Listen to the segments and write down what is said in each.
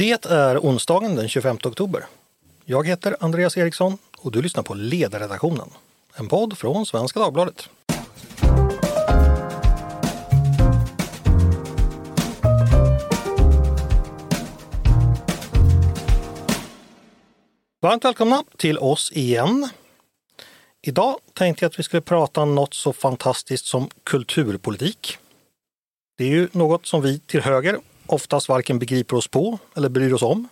Det är onsdagen den 25 oktober. Jag heter Andreas Eriksson och du lyssnar på Ledarredaktionen, en podd från Svenska Dagbladet. Varmt välkomna till oss igen. Idag tänkte jag att vi skulle prata om något så fantastiskt som kulturpolitik. Det är ju något som vi till höger oftast varken begriper oss på eller bryr oss om.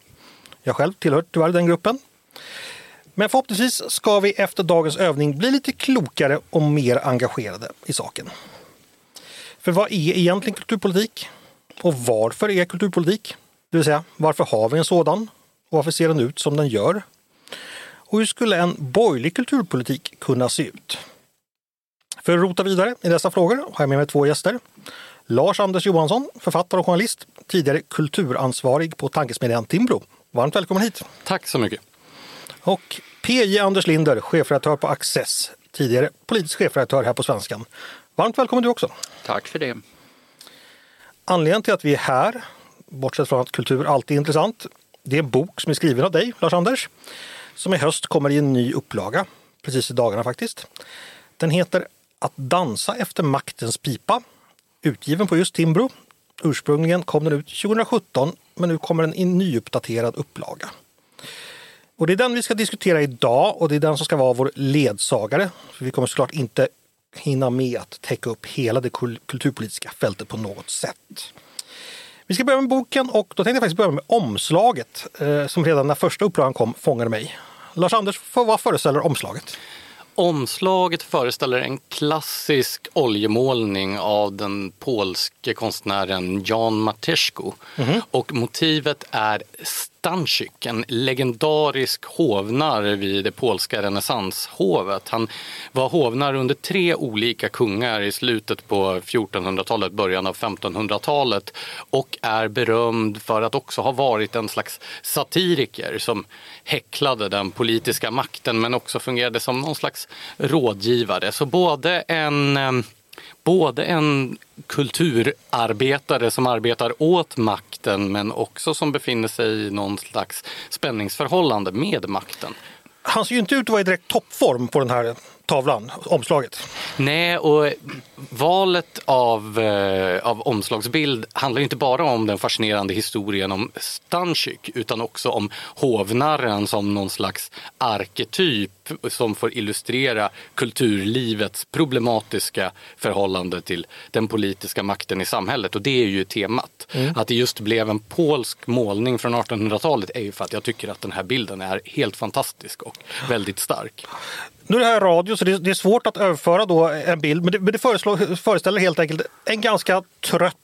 Jag själv tillhör tyvärr den gruppen. Men förhoppningsvis ska vi efter dagens övning bli lite klokare och mer engagerade i saken. För vad är egentligen kulturpolitik? Och varför är kulturpolitik? Det vill säga, varför har vi en sådan? Och varför ser den ut som den gör? Och hur skulle en borgerlig kulturpolitik kunna se ut? För att rota vidare i dessa frågor har jag med mig två gäster. Lars-Anders Johansson, författare och journalist, tidigare kulturansvarig på tankesmedjan Timbro. Varmt välkommen hit! Tack så mycket! Och PJ Anders Linder, chefredaktör på Access, tidigare politisk chefredaktör här på Svenskan. Varmt välkommen du också! Tack för det! Anledningen till att vi är här, bortsett från att kultur alltid är intressant, det är en bok som är skriven av dig, Lars-Anders, som i höst kommer i en ny upplaga, precis i dagarna faktiskt. Den heter Att dansa efter maktens pipa utgiven på just Timbro. Ursprungligen kom den ut 2017 men nu kommer den i en nyuppdaterad upplaga. Och det är den vi ska diskutera idag och det är den som ska vara vår ledsagare. För vi kommer såklart inte hinna med att täcka upp hela det kulturpolitiska fältet på något sätt. Vi ska börja med boken och då tänkte jag faktiskt börja med omslaget eh, som redan när första upplagan kom fångade mig. Lars-Anders, vad föreställer omslaget? Omslaget föreställer en klassisk oljemålning av den polske konstnären Jan Mateszko. Mm. Och motivet är Danczyk, en legendarisk hovnar vid det polska renässanshovet. Han var hovnar under tre olika kungar i slutet på 1400-talet, början av 1500-talet och är berömd för att också ha varit en slags satiriker som häcklade den politiska makten men också fungerade som någon slags rådgivare. Så både en eh, både en kulturarbetare som arbetar åt makten men också som befinner sig i någon slags spänningsförhållande med makten. Han ser ju inte ut att vara i direkt toppform på den här tavlan, omslaget. Nej, och valet av, eh, av omslagsbild handlar inte bara om den fascinerande historien om Stanczyk utan också om hovnarren som någon slags arketyp som får illustrera kulturlivets problematiska förhållande till den politiska makten i samhället. Och det är ju temat. Mm. Att det just blev en polsk målning från 1800-talet är ju för att jag tycker att den här bilden är helt fantastisk och väldigt stark. Nu är det här radio så det är svårt att överföra då en bild men det, men det föreställer helt enkelt en ganska trött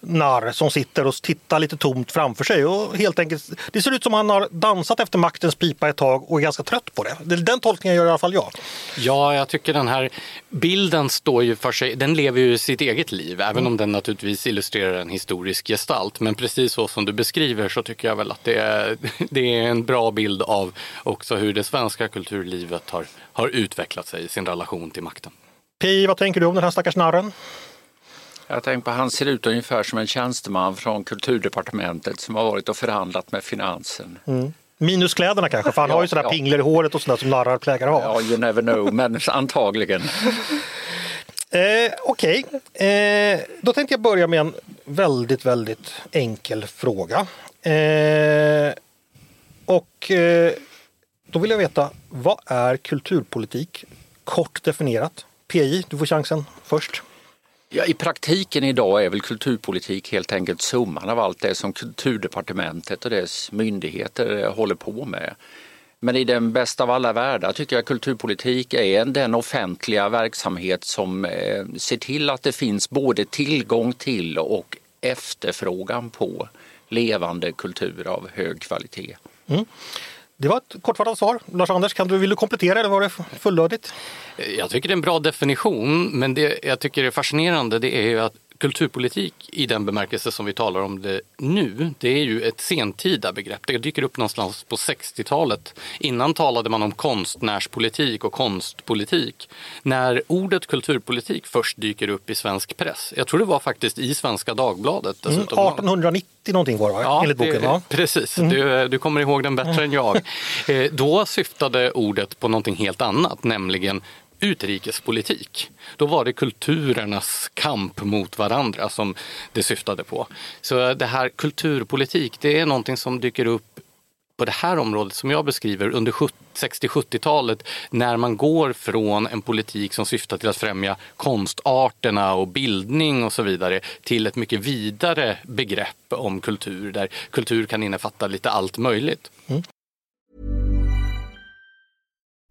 narr som sitter och tittar lite tomt framför sig. Och helt enkelt, det ser ut som han har dansat efter maktens pipa ett tag och är ganska trött på det. Den tolkningen gör i alla fall jag. Ja, jag tycker den här bilden står ju för sig. Den lever ju sitt eget liv, även mm. om den naturligtvis illustrerar en historisk gestalt. Men precis så som du beskriver så tycker jag väl att det är, det är en bra bild av också hur det svenska kulturlivet har, har utvecklat sig i sin relation till makten. Pi, vad tänker du om den här stackars narren? Jag tänker på han ser ut ungefär som en tjänsteman från kulturdepartementet som har varit och förhandlat med finansen. Mm. Minus kläderna kanske, för han ja, har ju sådana ja. pingler i håret och sådär som narrarklägare har. Ja, you never know, men antagligen. Eh, Okej, okay. eh, då tänkte jag börja med en väldigt, väldigt enkel fråga. Eh, och eh, då vill jag veta, vad är kulturpolitik? Kort definierat. PI, du får chansen först. Ja, I praktiken idag är väl kulturpolitik helt enkelt summan av allt det som kulturdepartementet och dess myndigheter eh, håller på med. Men i den bästa av alla världar tycker jag kulturpolitik är den offentliga verksamhet som eh, ser till att det finns både tillgång till och efterfrågan på levande kultur av hög kvalitet. Mm. Det var ett kortfattat svar. Lars-Anders, kan du, vill du komplettera eller var det fullödigt? Jag tycker det är en bra definition, men det jag tycker är fascinerande det är ju att kulturpolitik i den bemärkelse som vi talar om det nu, det är ju ett sentida begrepp. Det dyker upp någonstans på 60-talet. Innan talade man om konstnärspolitik och konstpolitik. När ordet kulturpolitik först dyker upp i svensk press, jag tror det var faktiskt i Svenska Dagbladet. Mm, 1890 någonting var det, ja, enligt boken. Det, ja. Precis, mm. du, du kommer ihåg den bättre än jag. Eh, då syftade ordet på någonting helt annat, nämligen utrikespolitik. Då var det kulturernas kamp mot varandra som det syftade på. Så det här kulturpolitik, det är någonting som dyker upp på det här området som jag beskriver under 60-70-talet när man går från en politik som syftar till att främja konstarterna och bildning och så vidare till ett mycket vidare begrepp om kultur där kultur kan innefatta lite allt möjligt. Mm.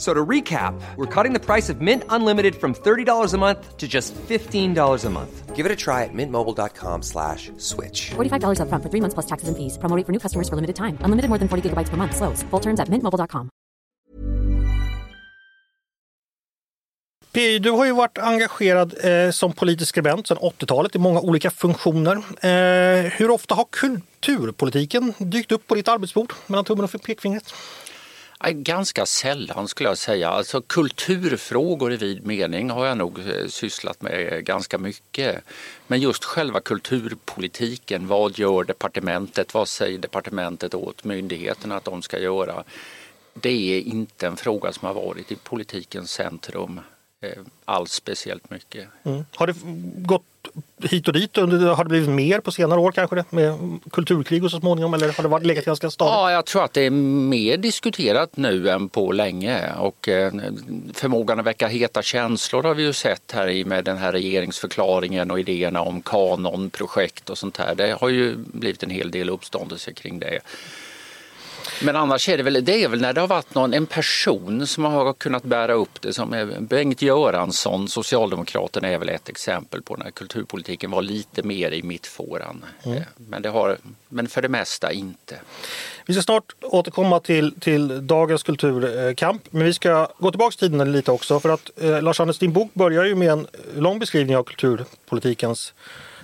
So to recap, we're cutting the price of Mint Unlimited from $30 a month to just $15 a month. Give it a try at mintmobile.com slash switch. $45 up front for three months plus taxes and fees. Promoting for new customers for limited time. Unlimited more than 40 gigabytes per month. Slows. Full terms at mintmobile.com. P, du har ju varit engagerad eh, som politisk skribent sedan 80-talet i många olika funktioner. Eh, hur ofta har kulturpolitiken dykt upp på ditt arbetsbord mellan tummen och pekfingret? Ganska sällan skulle jag säga. Alltså kulturfrågor i vid mening har jag nog eh, sysslat med eh, ganska mycket. Men just själva kulturpolitiken, vad gör departementet, vad säger departementet åt myndigheterna att de ska göra? Det är inte en fråga som har varit i politikens centrum alls speciellt mycket. Mm. Har det gått hit och dit? Har det blivit mer på senare år kanske det, med kulturkrig och så småningom eller har det varit legat ganska stadigt? Ja, jag tror att det är mer diskuterat nu än på länge och eh, förmågan att väcka heta känslor har vi ju sett här i med den här regeringsförklaringen och idéerna om kanonprojekt och sånt här. Det har ju blivit en hel del uppståndelse kring det. Men annars är det väl, det är väl när det har varit någon, en person som har kunnat bära upp det som Bengt Göransson, Socialdemokraterna är väl ett exempel på när kulturpolitiken var lite mer i mittfåran. Mm. Eh, men, det har, men för det mesta inte. Vi ska snart återkomma till, till dagens kulturkamp, men vi ska gå tillbaka tiden lite också för att eh, Lars-Anders, din bok börjar ju med en lång beskrivning av kulturpolitikens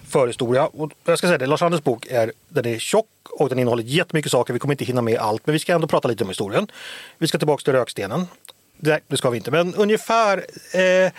förhistoria. Och jag ska säga det, Lars-Anders bok är, den är tjock och den innehåller jättemycket saker. Vi kommer inte hinna med allt, men vi ska ändå prata lite om historien. Vi ska tillbaka till rökstenen. Nej, det ska vi inte. Men ungefär, eh,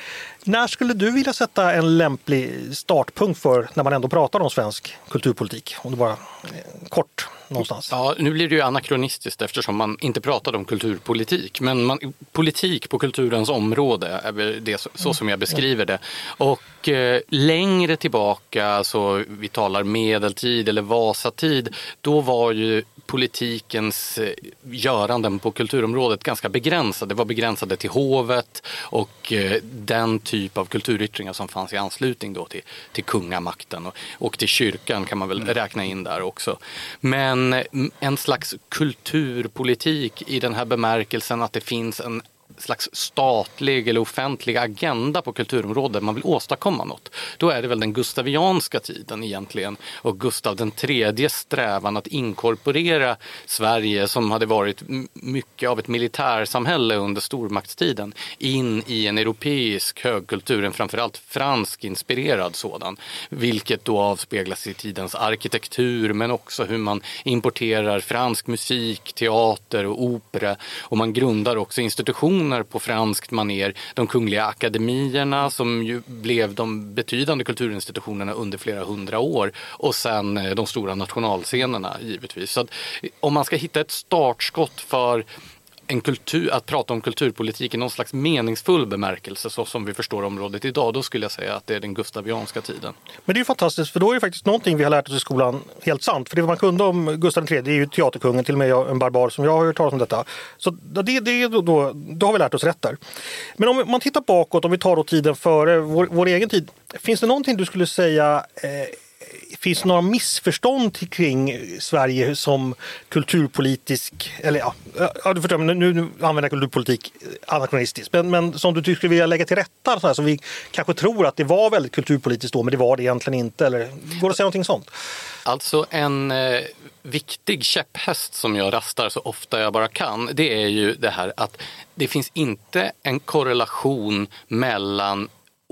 när skulle du vilja sätta en lämplig startpunkt för när man ändå pratar om svensk kulturpolitik? Om du bara eh, kort någonstans. Ja, nu blir det ju anakronistiskt eftersom man inte pratade om kulturpolitik. Men man, politik på kulturens område är det så, så som jag beskriver det. Och eh, längre tillbaka, så vi talar medeltid eller Vasatid, då var ju politikens eh, göranden på kulturområdet ganska begränsade. Det var begränsade till hovet och eh, den typ av kulturyttringar som fanns i anslutning då till, till kungamakten och, och till kyrkan kan man väl mm. räkna in där också. Men en, en slags kulturpolitik i den här bemärkelsen att det finns en slags statlig eller offentlig agenda på kulturområdet, man vill åstadkomma något. Då är det väl den gustavianska tiden egentligen och Gustav den tredje strävan att inkorporera Sverige som hade varit mycket av ett militärsamhälle under stormaktstiden in i en europeisk högkultur, en framförallt fransk inspirerad sådan. Vilket då avspeglas i tidens arkitektur men också hur man importerar fransk musik, teater och opera och man grundar också institutioner institutioner på franskt maner. De kungliga akademierna som ju blev de betydande kulturinstitutionerna under flera hundra år och sen eh, de stora nationalscenerna givetvis. Så eh, om man ska hitta ett startskott för en kultur, att prata om kulturpolitik i någon slags meningsfull bemärkelse så som vi förstår området idag, då skulle jag säga att det är den gustavianska tiden. Men det är ju fantastiskt för då är det faktiskt någonting vi har lärt oss i skolan helt sant. För det man kunde om Gustav III är ju teaterkungen, till och med en barbar som jag har hört talas om detta. Så det, det, då, då, då har vi lärt oss rätt där. Men om man tittar bakåt, om vi tar då tiden före vår, vår egen tid. Finns det någonting du skulle säga eh, finns det några missförstånd kring Sverige som kulturpolitisk, eller ja, ja du förstår, nu, nu använder jag kulturpolitik anakronistiskt, men, men som du skulle vilja lägga till rätta, så, här, så vi kanske tror att det var väldigt kulturpolitiskt då, men det var det egentligen inte, eller går det att säga någonting sånt? Alltså en eh, viktig käpphäst som jag rastar så ofta jag bara kan, det är ju det här att det finns inte en korrelation mellan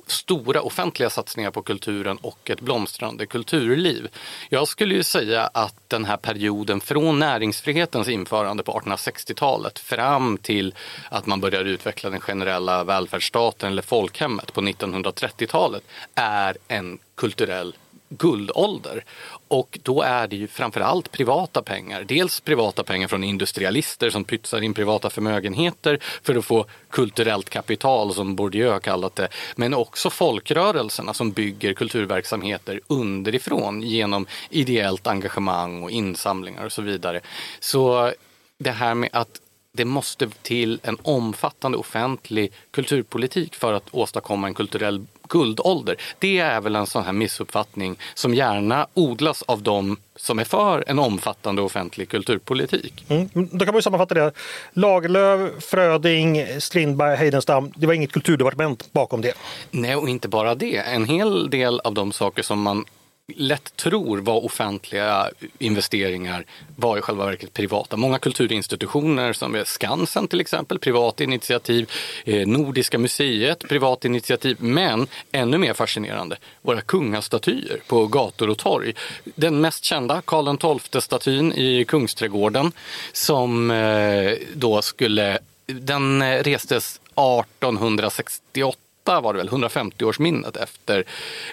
stora offentliga satsningar på kulturen och ett blomstrande kulturliv. Jag skulle ju säga att den här perioden från näringsfrihetens införande på 1860-talet fram till att man börjar utveckla den generella välfärdsstaten eller folkhemmet på 1930-talet är en kulturell guldålder. Och då är det ju framförallt privata pengar. Dels privata pengar från industrialister som pytsar in privata förmögenheter för att få kulturellt kapital som Bourdieu har kallat det. Men också folkrörelserna som bygger kulturverksamheter underifrån genom ideellt engagemang och insamlingar och så vidare. Så det här med att det måste till en omfattande offentlig kulturpolitik för att åstadkomma en kulturell guldålder. Det är väl en sån här missuppfattning som gärna odlas av de som är för en omfattande offentlig kulturpolitik. Mm. Då kan man sammanfatta det. Lagerlöf, Fröding, Strindberg, Heidenstam. Det var inget kulturdepartement bakom det. Nej, och inte bara det. En hel del av de saker som man lätt tror var offentliga investeringar var i själva verket privata. Många kulturinstitutioner som är Skansen till exempel, privat initiativ, eh, Nordiska museet, privat initiativ, men ännu mer fascinerande, våra kungastatyer på gator och torg. Den mest kända, Karl XII-statyn i Kungsträdgården, som eh, då skulle, den eh, restes 1868 var det väl, 150-årsminnet efter,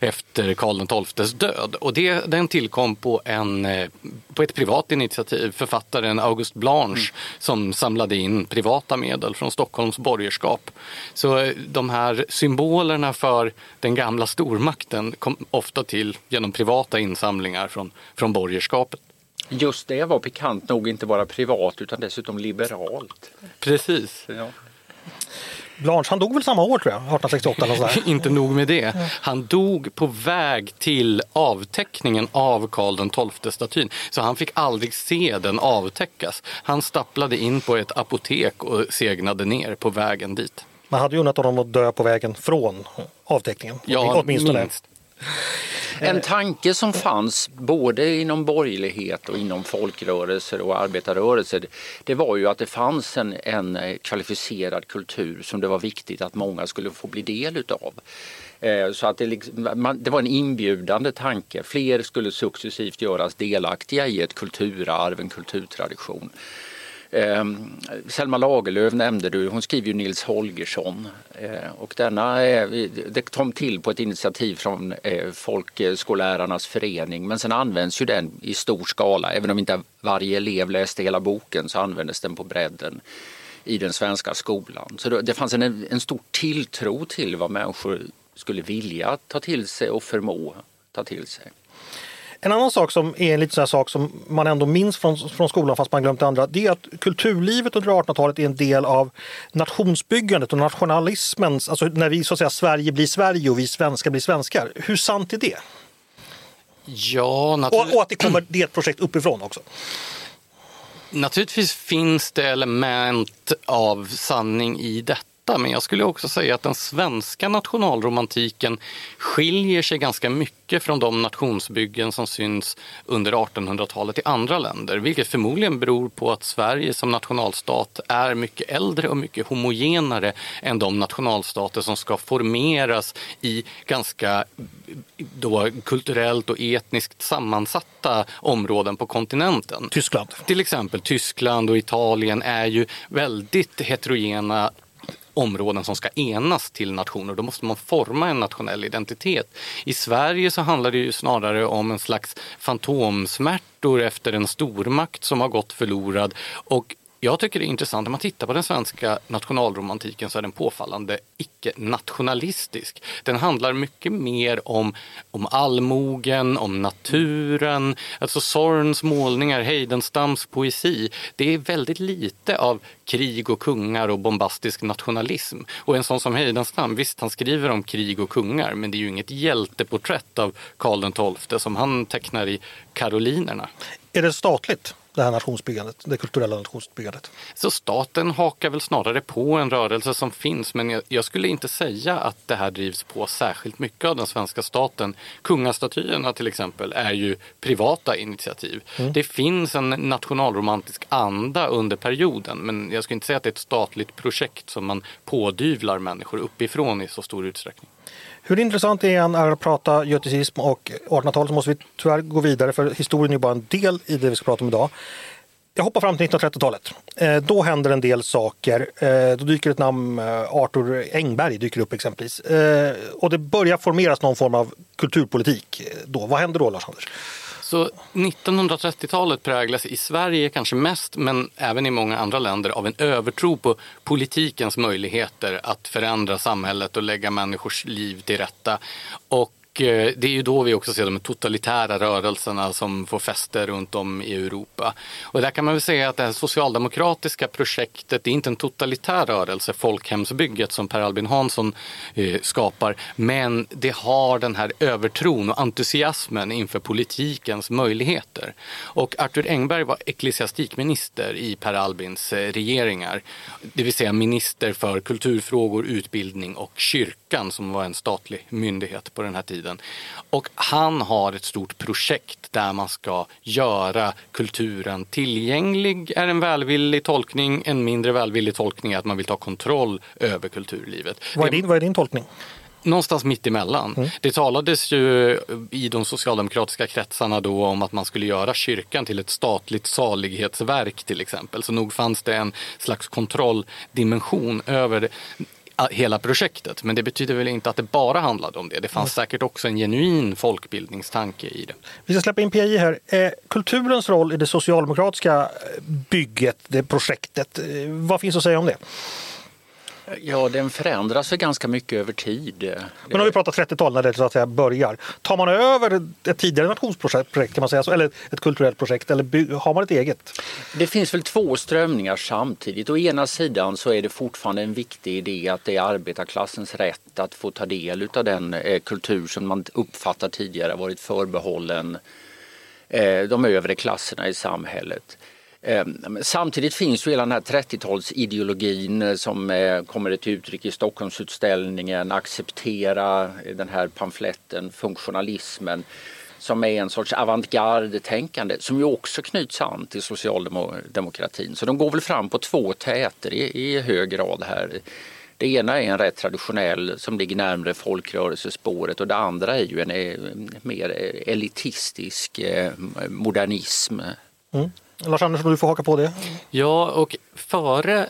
efter Karl XIIs död. Och det, den tillkom på, en, eh, på ett privat initiativ. Författaren August Blanche mm. som samlade in privata medel från Stockholms borgerskap. Så eh, de här symbolerna för den gamla stormakten kom ofta till genom privata insamlingar från, från borgerskapet. Just det var pikant nog inte bara privat utan dessutom liberalt. Precis. Ja. Blanche, han dog väl samma år tror jag, 1868 eller sådär. Inte nog med det. Han dog på väg till avtäckningen av Karl XII-statyn. Så han fick aldrig se den avtäckas. Han stapplade in på ett apotek och segnade ner på vägen dit. Man hade ju unnat honom att dö på vägen från avtäckningen. Ja, åtminstone. minst. Eh, en tanke som fanns både inom borgerlighet och inom folkrörelser och arbetarrörelser det var ju att det fanns en, en kvalificerad kultur som det var viktigt att många skulle få bli del utav. Eh, så att det, liksom, det, var en inbjudande tanke. Fler skulle successivt göras delaktiga i ett kulturarv, en kulturtradition. Eh, Selma Lagerlöf nämnde du, hon skriver ju Nils Holgersson eh, och denna eh, det kom till på ett initiativ från eh, Folkskollärarnas förening men sen används ju den i stor skala. Även om inte varje elev läste hela boken så användes den på bredden i den svenska skolan. Så det fanns en, en stor tilltro till vad människor skulle vilja ta till sig och förmå ta till sig. En annan sak som är en liten sån sak som man ändå minns från, från skolan fast man glömt det andra, det är att kulturlivet under 1800-talet är en del av nationsbyggandet och nationalismens, alltså när vi så att säga Sverige blir Sverige och vi svenskar blir svenskar. Hur sant är det? Ja, och, och att det kommer det är ett projekt uppifrån också. Naturligtvis finns det element av sanning i detta detta, men jag skulle också säga att den svenska nationalromantiken skiljer sig ganska mycket från de nationsbyggen som syns under 1800-talet i andra länder, vilket förmodligen beror på att Sverige som nationalstat är mycket äldre och mycket homogenare än de nationalstater som ska formeras i ganska då kulturellt och etniskt sammansatta områden på kontinenten. Tyskland. Till exempel Tyskland och Italien är ju väldigt heterogena områden som ska enas till nationer. Då måste man forma en nationell identitet. I Sverige så handlar det ju snarare om en slags fantomsmärtor efter en stormakt som har gått förlorad och jag tycker det är intressant, när man tittar på den svenska nationalromantiken så är den påfallande icke-nationalistisk. Den handlar mycket mer om, om allmogen, om naturen, alltså Sorns målningar, Heidenstams poesi. Det är väldigt lite av krig och kungar och bombastisk nationalism. Och en sån som Heidenstam, visst han skriver om krig och kungar men det är ju inget hjälteporträtt av Karl XII som han tecknar i Karolinerna. Är det statligt? Det här nationsbyggandet, det kulturella nationsbyggandet. Så staten hakar väl snarare på en rörelse som finns men jag, jag, skulle inte säga att det här drivs på särskilt mycket av den svenska staten. Kungastatyerna till exempel är ju privata initiativ. Mm. Det finns en nationalromantisk anda under perioden men jag skulle inte säga att det är ett statligt projekt som man pådyvlar människor uppifrån i så stor utsträckning. Hur intressant det än är att prata göticism och 1800-talet så måste vi tyvärr gå vidare för historien är bara en del i det vi ska prata om idag. Jag hoppar fram till 1930-talet. Eh, då händer en del saker. Eh, då dyker ett namn, eh, Arthur Engberg dyker upp exempelvis. Och det börjar formeras någon form av kulturpolitik. Då. Vad händer då Lars-Anders? Så 1930-talet präglas i Sverige kanske mest, men även i många andra länder, av en övertro på politikens möjligheter att förändra samhället och lägga människors liv till rätta. Och Eh, det är ju då vi också ser de totalitära rörelserna som får fäste runt om i Europa. Och där kan man väl säga att det här socialdemokratiska projektet, det är inte en totalitär rörelse, folkhemsbygget som Per Albin Hansson eh, skapar, men det har den här övertron och entusiasmen inför politikens möjligheter. Och Arthur Engberg var ecklesiastikminister i Per Albins eh, regeringar, det vill säga minister för kulturfrågor, utbildning och kyrkan som var en statlig myndighet på den här tiden tiden. Och han har ett stort projekt där man ska göra kulturen tillgänglig, är en välvillig tolkning. En mindre välvillig tolkning är att man vill ta kontroll över kulturlivet. Vad är din, vad är din tolkning? Någonstans mitt emellan. Mm. Det talades ju i de socialdemokratiska kretsarna då om att man skulle göra kyrkan till ett statligt salighetsverk till exempel. Så nog fanns det en slags kontrolldimension över det hela projektet. Men det betyder väl inte att det bara handlade om det. Det fanns mm. säkert också en genuin folkbildningstanke i det. Vi ska släppa in PJ här. Eh, kulturens roll i det socialdemokratiska bygget, det projektet, eh, vad finns att säga om det? Ja, den förändras ganska mycket över tid. Men om vi pratar 30-tal när det så att säga börjar. Tar man över ett tidigare nationsprojekt kan man säga, eller ett kulturellt projekt eller har man ett eget? Det finns väl två strömningar samtidigt. Å ena sidan så är det fortfarande en viktig idé att det är arbetarklassens rätt att få ta del av den eh, kultur som man uppfattar tidigare varit förbehållen eh, de övre klasserna i samhället. Ehm, samtidigt finns ju hela den här 30-talsideologin eh, som eh, kommer till uttryck i Stockholmsutställningen, acceptera eh, den här pamfletten, funktionalismen som är en sorts avantgarde-tänkande som ju också knyts an till socialdemokratin. Så de går väl fram på två täter i, i hög grad här. Det ena är en rätt traditionell som ligger närmre folkrörelsespåret och det andra är ju en, en mer elitistisk modernism. Mm. Lars Andersson, du får haka på det. Ja, och före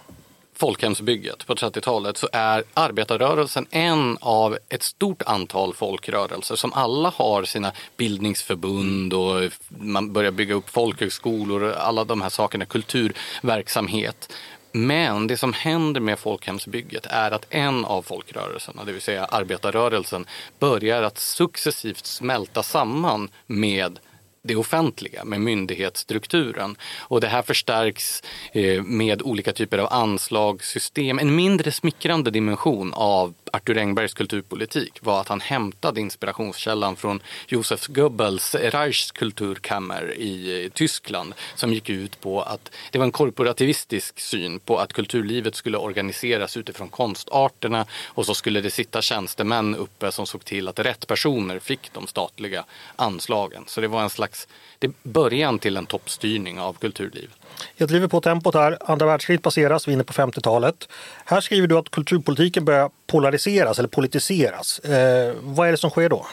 folkhemsbygget på 30-talet så är arbetarrörelsen en av ett stort antal folkrörelser som alla har sina bildningsförbund och man börjar bygga upp folkhögskolor och alla de här sakerna, kulturverksamhet. Men det som händer med folkhemsbygget är att en av folkrörelserna, det vill säga arbetarrörelsen, börjar att successivt smälta samman med det offentliga med myndighetsstrukturen. Och det här förstärks eh, med olika typer av anslagssystem. En mindre smickrande dimension av Arthur Engbergs kulturpolitik var att han hämtade inspirationskällan från Josef Goebbels Reichskulturkammer i eh, Tyskland som gick ut på att det var en korporativistisk syn på att kulturlivet skulle organiseras utifrån konstarterna och så skulle det sitta tjänstemän uppe som såg till att rätt personer fick de statliga anslagen. Så det var en slags det början till en toppstyrning av kulturlivet. Jag driver på tempot här. Andra världskriget passeras, vi är inne på 50-talet. Här skriver du att kulturpolitiken börjar polariseras eller politiseras. Eh, vad är det som sker då?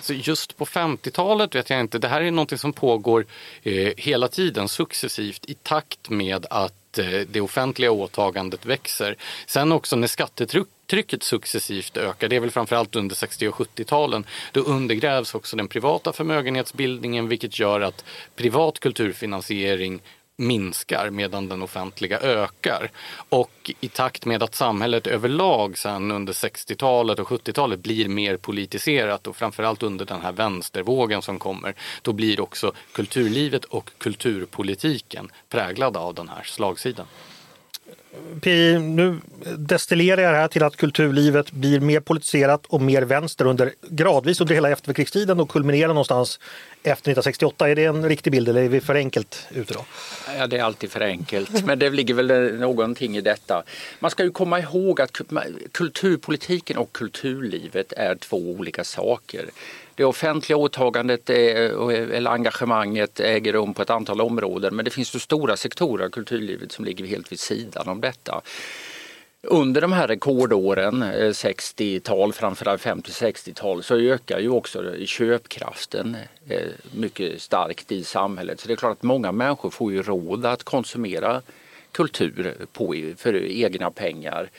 Så just på 50-talet vet jag inte. Det här är något som pågår eh, hela tiden successivt i takt med att eh, det offentliga åtagandet växer. Sen också när skattetrycket successivt ökar, det är väl framförallt under 60 och 70-talen, då undergrävs också den privata förmögenhetsbildningen vilket gör att privat kulturfinansiering minskar medan den offentliga ökar. Och i takt med att samhället överlag sen under 60-talet och 70-talet blir mer politiserat och framförallt under den här vänstervågen som kommer, då blir också kulturlivet och kulturpolitiken präglade av den här slagsidan. PI, nu destillerar jag det här till att kulturlivet blir mer politiserat och mer vänster under, gradvis under hela efterkrigstiden och kulminerar någonstans efter 1968. Är det en riktig bild eller är vi för enkelt ute då? Ja, det är alltid för enkelt, men det ligger väl någonting i detta. Man ska ju komma ihåg att kulturpolitiken och kulturlivet är två olika saker. Det offentliga åtagandet eh, eh, eller engagemanget äger rum på ett antal områden men det finns så stora sektorer av kulturlivet som ligger helt vid sidan om detta. Under de här rekordåren, eh, 60-tal, framförallt 50-60-tal, så ökar ju också köpkraften mycket starkt i samhället. Så det är klart att många människor får ju råd att konsumera kultur på, för egna pengar.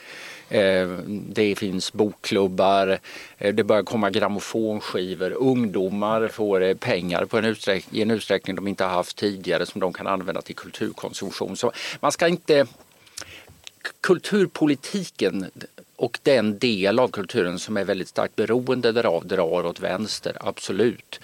Eh, det finns bokklubbar, eh, det börjar komma grammofonskivor, ungdomar får eh, pengar på en i en utsträckning de inte har haft tidigare som de kan använda till kulturkonsumtion. Så man ska inte... Kulturpolitiken och den del av kulturen som är väldigt starkt beroende därav drar åt vänster, absolut.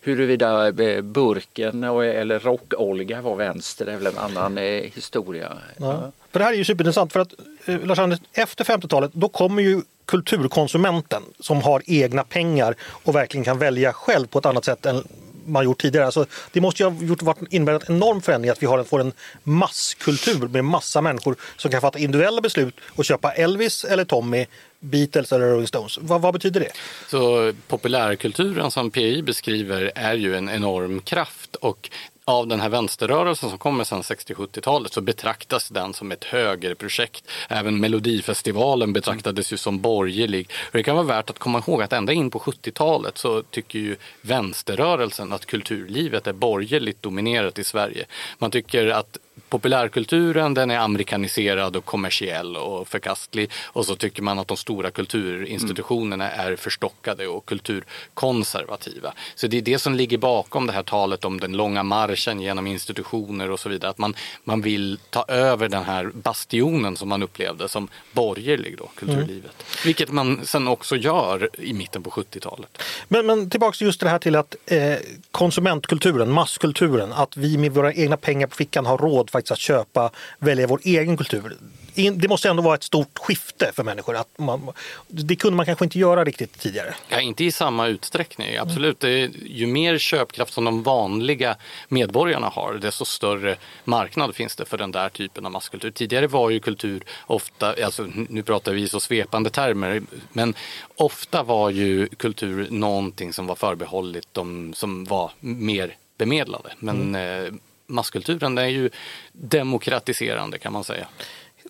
Huruvida burken eller rock-Olga var vänster är väl en annan historia. Ja. För det här är ju superintressant för att Eh, Lars Anders, efter 50-talet då kommer ju kulturkonsumenten som har egna pengar och verkligen kan välja själv på ett annat sätt än man gjort tidigare. Alltså, det måste ju ha gjort, innebära en enorm förändring att vi har en, får en masskultur med massa människor som kan fatta individuella beslut och köpa Elvis eller Tommy Beatles eller Rolling Stones. Vad, vad, betyder det? Så populärkulturen som PI beskriver är ju en enorm kraft och av den här vänsterrörelsen som kommer sedan 60-70-talet så betraktas den som ett högerprojekt. Även Melodifestivalen betraktades ju som borgerlig. Och det kan vara värt att komma ihåg att ända in på 70-talet så tycker ju vänsterrörelsen att kulturlivet är borgerligt dominerat i Sverige. Man tycker att populärkulturen den är amerikaniserad och kommersiell och förkastlig. Och så tycker man att de stora kulturinstitutionerna mm. är förstockade och kulturkonservativa. Så det är det som ligger bakom det här talet om den långa marschen genom institutioner och så vidare. Att man, man vill ta över den här bastionen som man upplevde som borgerlig då, kulturlivet. Mm. Vilket man sen också gör i mitten på 70-talet. Men, men tillbaks just det här till att eh, konsumentkulturen, masskulturen, att vi med våra egna pengar på fickan har råd faktiskt att köpa, välja vår egen kultur. Det måste ändå vara ett stort skifte för människor. Att man, det kunde man kanske inte göra riktigt tidigare. Ja, inte i samma utsträckning, absolut. Är, ju mer köpkraft som de vanliga medborgarna har, desto större marknad finns det för den där typen av masskultur. Tidigare var ju kultur ofta, alltså, nu pratar vi så svepande termer, men ofta var ju kultur någonting som var förbehållet de som var mer bemedlade. Men mm. Masskulturen är ju demokratiserande kan man säga.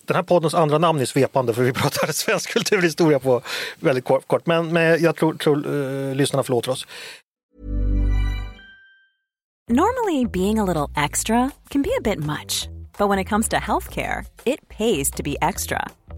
Den här poddens andra namn är svepande för vi pratar svensk kulturhistoria på väldigt kort. Men, men jag tror, tror uh, lyssnarna förlåter oss. Normally being a little extra can be a bit much. But when it comes to healthcare, it pays to be extra.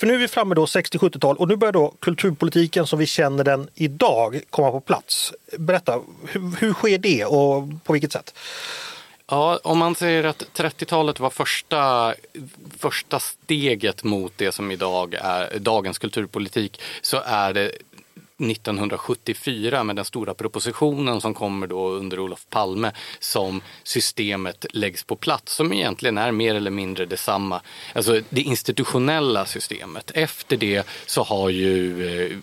För nu är vi framme då 60-70-tal och nu börjar då kulturpolitiken som vi känner den idag komma på plats. Berätta, hur, hur sker det och på vilket sätt? Ja, om man säger att 30-talet var första, första steget mot det som idag är dagens kulturpolitik så är det 1974 med den stora propositionen som kommer då under Olof Palme som systemet läggs på plats som egentligen är mer eller mindre detsamma. Alltså det institutionella systemet. Efter det så har ju eh,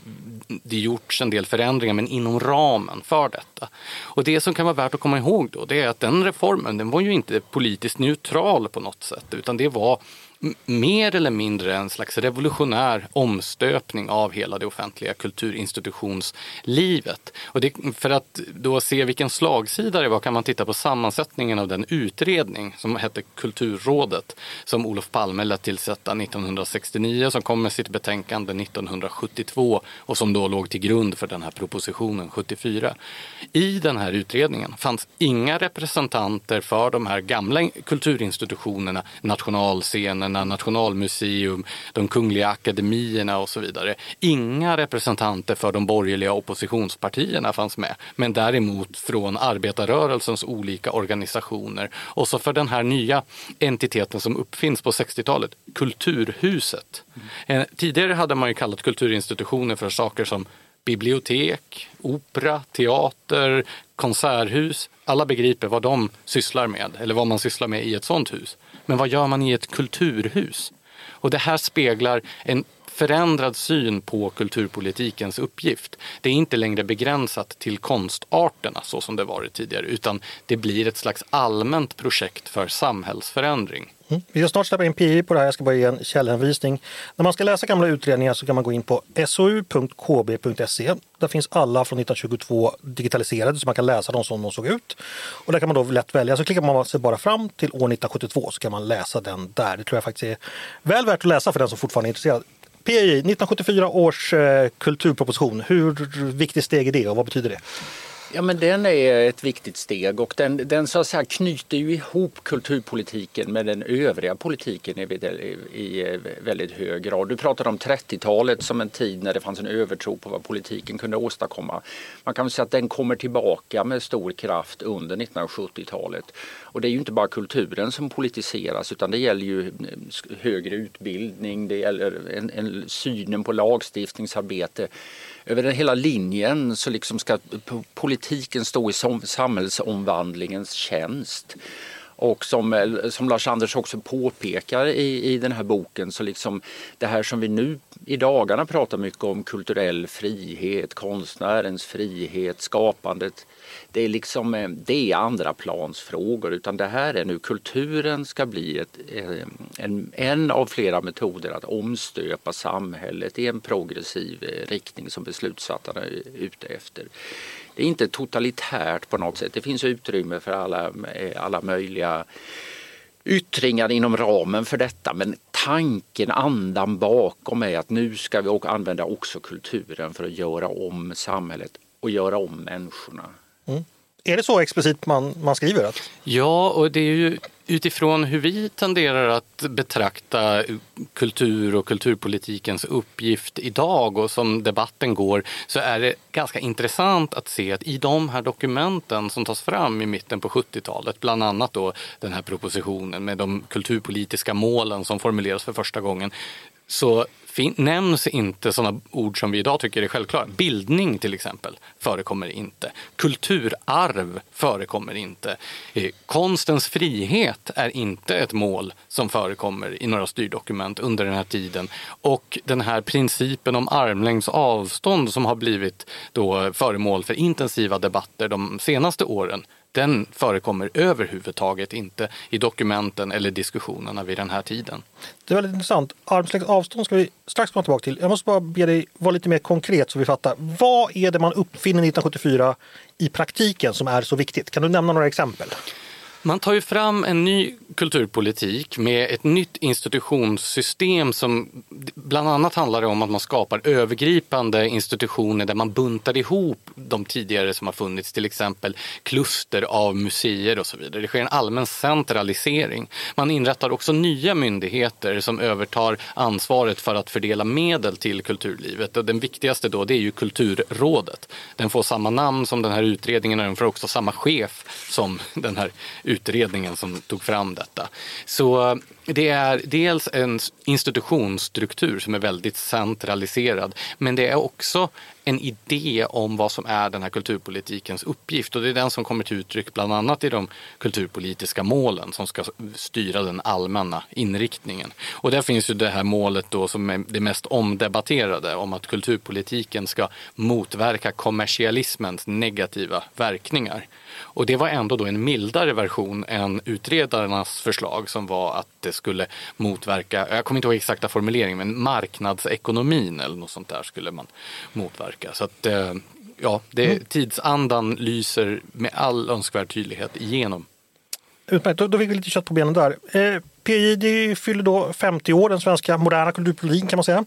det gjorts en del förändringar men inom ramen för detta. Och det som kan vara värt att komma ihåg då det är att den reformen den var ju inte politiskt neutral på något sätt utan det var mer eller mindre en slags revolutionär omstöpning av hela det offentliga kulturinstitutionslivet. Och det, för att då se vilken slagsida det var kan man titta på sammansättningen av den utredning som hette Kulturrådet som Olof Palme lät tillsätta 1969 som kom med sitt betänkande 1972 och som då låg till grund för den här propositionen 74. I den här utredningen fanns inga representanter för de här gamla kulturinstitutionerna, nationalscenen nationalscenerna, Nationalmuseum, de kungliga akademierna och så vidare. Inga representanter för de borgerliga oppositionspartierna fanns med, men däremot från arbetarrörelsens olika organisationer. Och så för den här nya entiteten som uppfinns på 60-talet, Kulturhuset. Mm. Tidigare hade man ju kallat kulturinstitutioner för saker som bibliotek, opera, teater, konserthus. Alla begriper vad de sysslar med eller vad man sysslar med i ett sånt hus. Men vad gör man i ett kulturhus? Och det här speglar en förändrad syn på kulturpolitikens uppgift. Det är inte längre begränsat till konstarterna så som det varit tidigare utan det blir ett slags allmänt projekt för samhällsförändring. Mm. Vi ska snart släppa in PI på det här, jag ska bara ge en källhänvisning. När man ska läsa gamla utredningar så kan man gå in på sou.kb.se. Där finns alla från 1922 digitaliserade så man kan läsa dem som de såg ut. Och där kan man då lätt välja, så klickar man sig bara fram till år 1972 så kan man läsa den där. Det tror jag faktiskt är väl värt att läsa för den som fortfarande är intresserad. PI, 1974 års eh, kulturproposition, hur viktigt steg är det och vad betyder det? Ja men den är ett viktigt steg och den, den så att säga knyter ju ihop kulturpolitiken med den övriga politiken i, i väldigt hög grad. Du pratade om 30-talet som en tid när det fanns en övertro på vad politiken kunde åstadkomma. Man kan säga att den kommer tillbaka med stor kraft under 1970-talet. Och det är ju inte bara kulturen som politiseras utan det gäller ju eh, högre utbildning, det gäller en, en synen på lagstiftningsarbete över hela linjen så liksom ska politiken stå i samhällsomvandlingens tjänst. Och som, eh, som Lars-Anders också påpekar i, i den här boken så liksom det här som vi nu i dagarna pratar mycket om kulturell frihet, konstnärens frihet, skapandet det är liksom eh, det är andra plansfrågor utan det här är nu kulturen ska bli ett, eh, en, en av flera metoder att omstöpa samhället i en progressiv riktning som beslutsfattarna är ute efter. Det är inte totalitärt på något sätt. Det finns utrymme för alla, alla möjliga yttringar inom ramen för detta men tanken, andan bakom är att nu ska vi använda också kulturen för att göra om samhället och göra om människorna. Mm. Är det så explicit man, man skriver? Att... Ja, och det är ju utifrån hur vi tenderar att betrakta kultur och kulturpolitikens uppgift idag och som debatten går så är det ganska intressant att se att i de här dokumenten som tas fram i mitten på 70-talet, bland annat då den här propositionen med de kulturpolitiska målen som formuleras för första gången, så nämns inte sådana ord som vi idag tycker är självklara. Bildning till exempel förekommer inte. Kulturarv förekommer inte. Eh, konstens frihet är inte ett mål som förekommer i några styrdokument under den här tiden. Och den här principen om armlängds avstånd som har blivit då föremål för intensiva debatter de senaste åren den förekommer överhuvudtaget inte i dokumenten eller diskussionerna vid den här tiden. Det är väldigt intressant. Armslängds avstånd ska vi strax komma tillbaka till. Jag måste bara be dig vara lite mer konkret så vi fattar. Vad är det man uppfinner 1974 i praktiken som är så viktigt? Kan du nämna några exempel? Man tar ju fram en ny kulturpolitik med ett nytt institutionssystem som bland annat handlar om att man skapar övergripande institutioner där man buntar ihop de tidigare som har funnits, till exempel kluster av museer och så vidare. Det sker en allmän centralisering. Man inrättar också nya myndigheter som övertar ansvaret för att fördela medel till kulturlivet. Och den viktigaste då det är ju Kulturrådet. Den får samma namn som den här utredningen och den får också samma chef som den här utredningen utredningen som tog fram detta. Så det är dels en institutionsstruktur som är väldigt centraliserad men det är också en idé om vad som är den här kulturpolitikens uppgift och det är den som kommer till uttryck bland annat i de kulturpolitiska målen som ska styra den allmänna inriktningen. Och där finns ju det här målet då som är det mest omdebatterade om att kulturpolitiken ska motverka kommersialismens negativa verkningar. Och det var ändå då en mildare version än utredarnas förslag som var att det skulle motverka, jag kommer inte ihåg exakta formuleringen, men marknadsekonomin eller något sånt där skulle man motverka. Så att eh, ja, det, mm. tidsandan lyser med all önskvärd tydlighet igenom. Utmärkt, då, då fick vi lite kött på benen där. Eh, PJ fyller då 50 år, den svenska moderna kulturpolitiken kan man säga.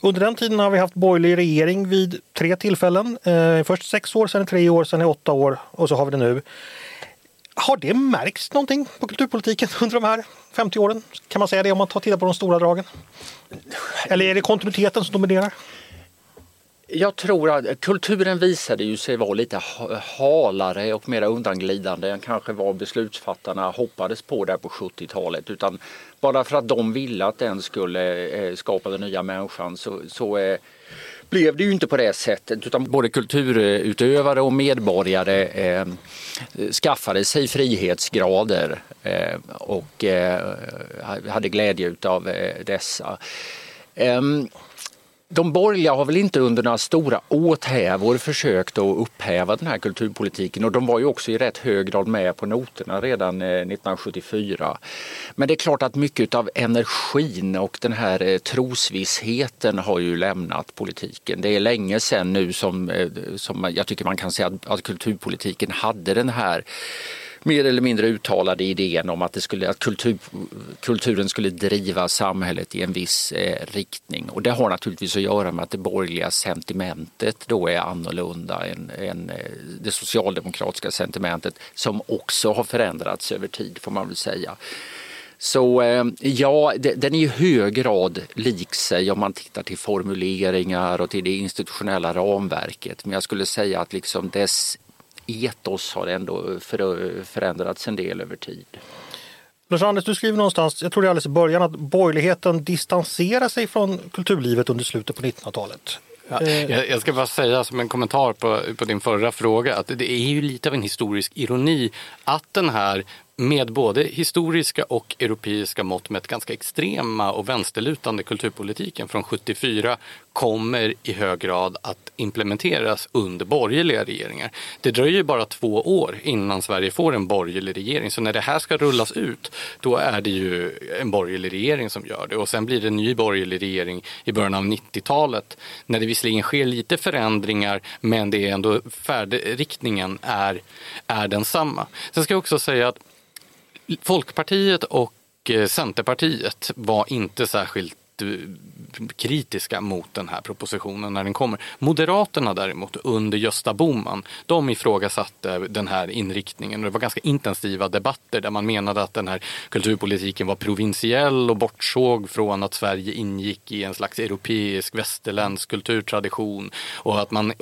Under den tiden har vi haft borgerlig regering vid tre tillfällen. Eh, först sex år, sen tre år, sen åtta år och så har vi det nu. Har det märkts någonting på kulturpolitiken under de här 50 åren? Kan man säga det om man tar tittar på de stora dragen? Eller är det kontinuiteten som dominerar? Jag tror att kulturen visade ju sig vara lite halare och mer undanglidande än kanske vad beslutsfattarna hoppades på där på 70-talet. Utan bara för att de ville att den skulle eh, skapa den nya människan så, så eh, blev det ju inte på det sättet utan både kulturutövare och medborgare eh, skaffade sig frihetsgrader eh, och eh, hade glädje av eh, dessa. Ehm, de borgerliga har väl inte under några stora åthävor försökt att upphäva den här kulturpolitiken och de var ju också i rätt hög grad med på noterna redan eh, 1974. Men det är klart att mycket av energin och den här eh, trosvissheten har ju lämnat politiken. Det är länge sedan nu som, eh, som jag tycker man kan säga att, att kulturpolitiken hade den här mer eller mindre uttalade idén om att, det skulle, att kultur, kulturen skulle driva samhället i en viss eh, riktning. Och det har naturligtvis att göra med att det borgerliga sentimentet då är annorlunda än, än eh, det socialdemokratiska sentimentet som också har förändrats över tid får man väl säga. Så eh, ja, den är i hög grad lik sig om man tittar till formuleringar och till det institutionella ramverket. Men jag skulle säga att liksom dess etos har ändå förändrats en del över tid. Lars-Anders, du skriver någonstans, jag tror det är alldeles i början, att borgerligheten distanserar sig från kulturlivet under slutet på 1900-talet. Ja, jag ska bara säga som en kommentar på, på din förra fråga att det är ju lite av en historisk ironi att den här med både historiska och europeiska mått mätt ganska extrema och vänsterlutande kulturpolitiken från 74 kommer i hög grad att implementeras under borgerliga regeringar. Det dröjer bara två år innan Sverige får en borgerlig regering. Så när det här ska rullas ut, då är det ju en borgerlig regering som gör det. Och sen blir det en ny borgerlig regering i början av 90-talet. När det visserligen sker lite förändringar, men det är ändå färdriktningen är, är densamma. Sen ska jag också säga att Folkpartiet och eh, Centerpartiet var inte särskilt jättekritiska kritiska mot den här propositionen när den kommer. Moderaterna däremot under Gösta Bohman, de ifrågasatte den här inriktningen. Det var ganska intensiva debatter där man menade att den här kulturpolitiken var provinsiell och bortsåg från att Sverige ingick i en slags europeisk västerländsk kulturtradition och att man,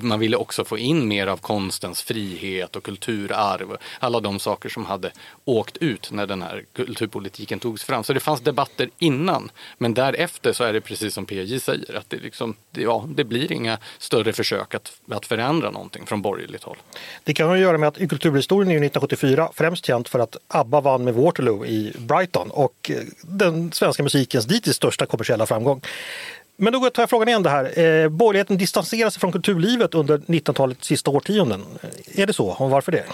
man ville också få in mer av konstens frihet och kulturarv. Alla de saker som hade åkt ut när den här kulturpolitiken togs fram. Så det fanns debatter innan, men därefter så är det precis som PJ säger, att det, liksom, ja, det blir inga större försök att, att förändra någonting från borgerligt håll. Det kan ha att göra med att i kulturhistorien är 1974 främst känt för att ABBA vann med Waterloo i Brighton och eh, den svenska musikens dittills största kommersiella framgång. Men då tar jag frågan igen det här. Eh, borgerligheten distanserar sig från kulturlivet under 1900-talets sista årtionden. Eh, är det så? Och varför det?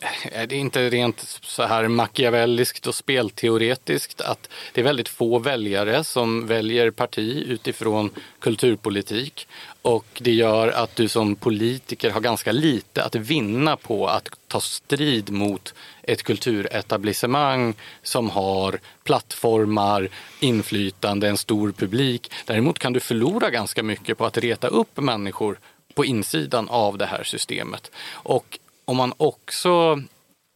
Eh, är det inte rent så här machiavelliskt och spelteoretiskt att det är väldigt få väljare som väljer parti utifrån kulturpolitik och det gör att du som politiker har ganska lite att vinna på att ta strid mot ett kulturetablissemang som har plattformar, inflytande, en stor publik. Däremot kan du förlora ganska mycket på att reta upp människor på insidan av det här systemet. Och om man också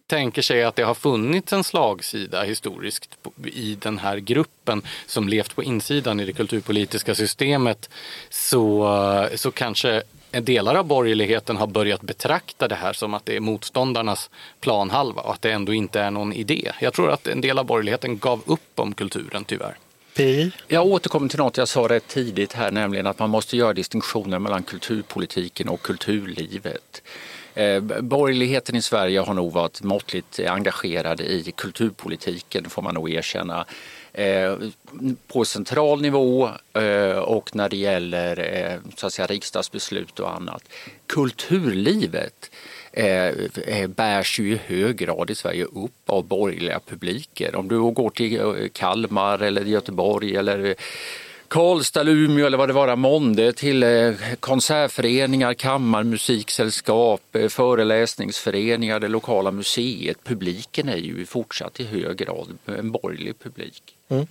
tänker sig att det har funnits en slagsida historiskt i den här gruppen som levt på insidan i det kulturpolitiska systemet så, så kanske delar av borgerligheten har börjat betrakta det här som att det är motståndarnas planhalva och att det ändå inte är någon idé. Jag tror att en del av borgerligheten gav upp om kulturen tyvärr. Jag återkommer till något jag sa rätt tidigt här, nämligen att man måste göra distinktioner mellan kulturpolitiken och kulturlivet. Eh, borgerligheten i Sverige har nog varit måttligt engagerad i kulturpolitiken får man nog erkänna. Eh, på central nivå eh, och när det gäller eh, så att säga, riksdagsbeslut och annat. Kulturlivet eh, eh, bärs ju i hög grad i Sverige upp av borgerliga publiker. Om du går till eh, Kalmar eller Göteborg eller Karlstad, eller Umeå eller vad det var, Monde till eh, konsertföreningar, kammarmusiksällskap, eh, föreläsningsföreningar, det lokala museet. Publiken är ju fortsatt i hög grad en borgerlig publik. Mm.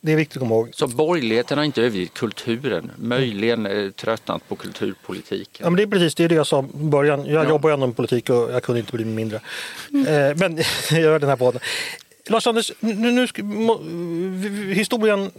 Det är viktigt att komma ihåg. Så borgerligheten har inte övergivit kulturen, möjligen eh, tröttnat på kulturpolitiken. Ja, men det är precis det, är det jag sa i början. Jag ja. jobbar ju med politik och jag kunde inte bli mindre. Mm. men jag gör den här podden. Lars-Anders, nu, nu, historien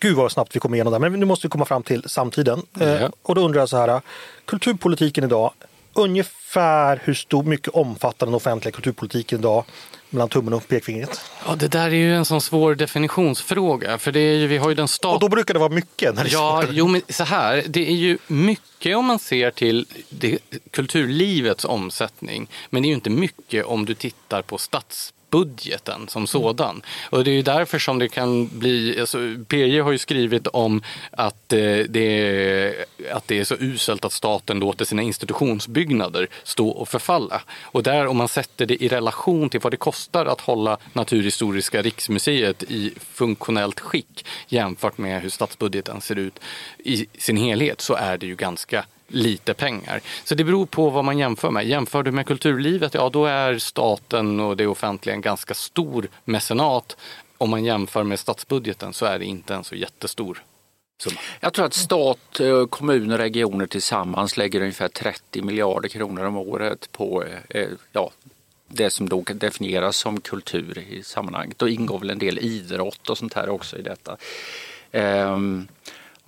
Gud vad snabbt vi kom igenom det, men nu måste vi komma fram till samtiden. Mm. Eh, och då undrar jag så här, kulturpolitiken idag, ungefär hur stor, mycket omfattar den offentliga kulturpolitiken idag mellan tummen och pekfingret? Ja, det där är ju en sån svår definitionsfråga. För det är ju, vi har ju den stat... Och då brukar det vara mycket. När det ja, jo, men så här, det är ju mycket om man ser till det, kulturlivets omsättning. Men det är ju inte mycket om du tittar på stats budgeten som sådan. Och det är därför som det kan bli, alltså, PJ har ju skrivit om att, eh, det är, att det är så uselt att staten låter sina institutionsbyggnader stå och förfalla. Och där om man sätter det i relation till vad det kostar att hålla Naturhistoriska riksmuseet i funktionellt skick jämfört med hur statsbudgeten ser ut i sin helhet så är det ju ganska lite pengar. Så det beror på vad man jämför med. Jämför du med kulturlivet, ja då är staten och det offentliga en ganska stor mecenat. Om man jämför med statsbudgeten så är det inte en så jättestor summa. Jag tror att stat, eh, kommuner och regioner tillsammans lägger ungefär 30 miljarder kronor om året på eh, eh, ja, det som då definieras som kultur i sammanhanget. Då ingår väl en del idrott och sånt här också i detta. Um,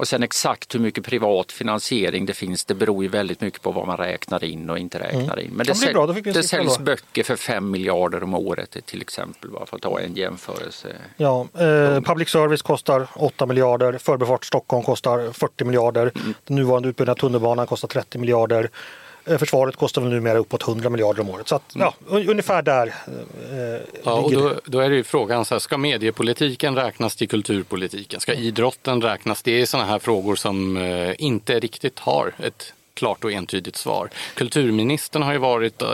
och sen exakt hur mycket privat finansiering det finns, det beror ju väldigt mycket på vad man räknar in och inte räknar mm. in. Men det, det, bra, det säljs då. böcker för 5 miljarder om året till exempel, bara för att ta en jämförelse. Ja, eh, public service kostar 8 miljarder, Förbifart Stockholm kostar 40 miljarder, mm. den nuvarande utbyggnaden av tunnelbanan kostar 30 miljarder. Eh, försvaret kostar väl numera uppåt 100 miljarder om året. Så att, ja, ungefär där. Eh, ja, och då, då, är det ju frågan, så här, ska mediepolitiken räknas till kulturpolitiken? Ska idrotten räknas? Det är sådana här frågor som eh, inte riktigt har ett klart och entydigt svar. Kulturministern har ju varit eh,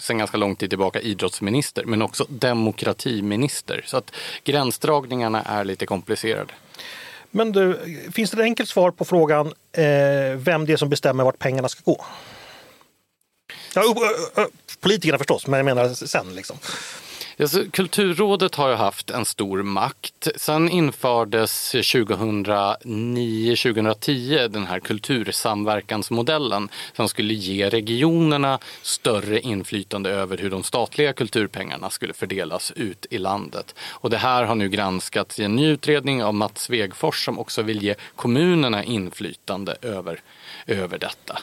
sedan ganska lång tid tillbaka idrottsminister men också demokratiminister. Så att gränsdragningarna är lite komplicerade. Men du, finns det ett enkelt svar på frågan eh, vem det är som bestämmer vart pengarna ska gå? Ja, politikerna förstås, men jag menar sen liksom. Alltså, Kulturrådet har ju haft en stor makt. Sen infördes 2009-2010 den här kultursamverkansmodellen som skulle ge regionerna större inflytande över hur de statliga kulturpengarna skulle fördelas ut i landet. Och det här har nu granskats i en ny utredning av Mats Svegfors som också vill ge kommunerna inflytande över, över detta.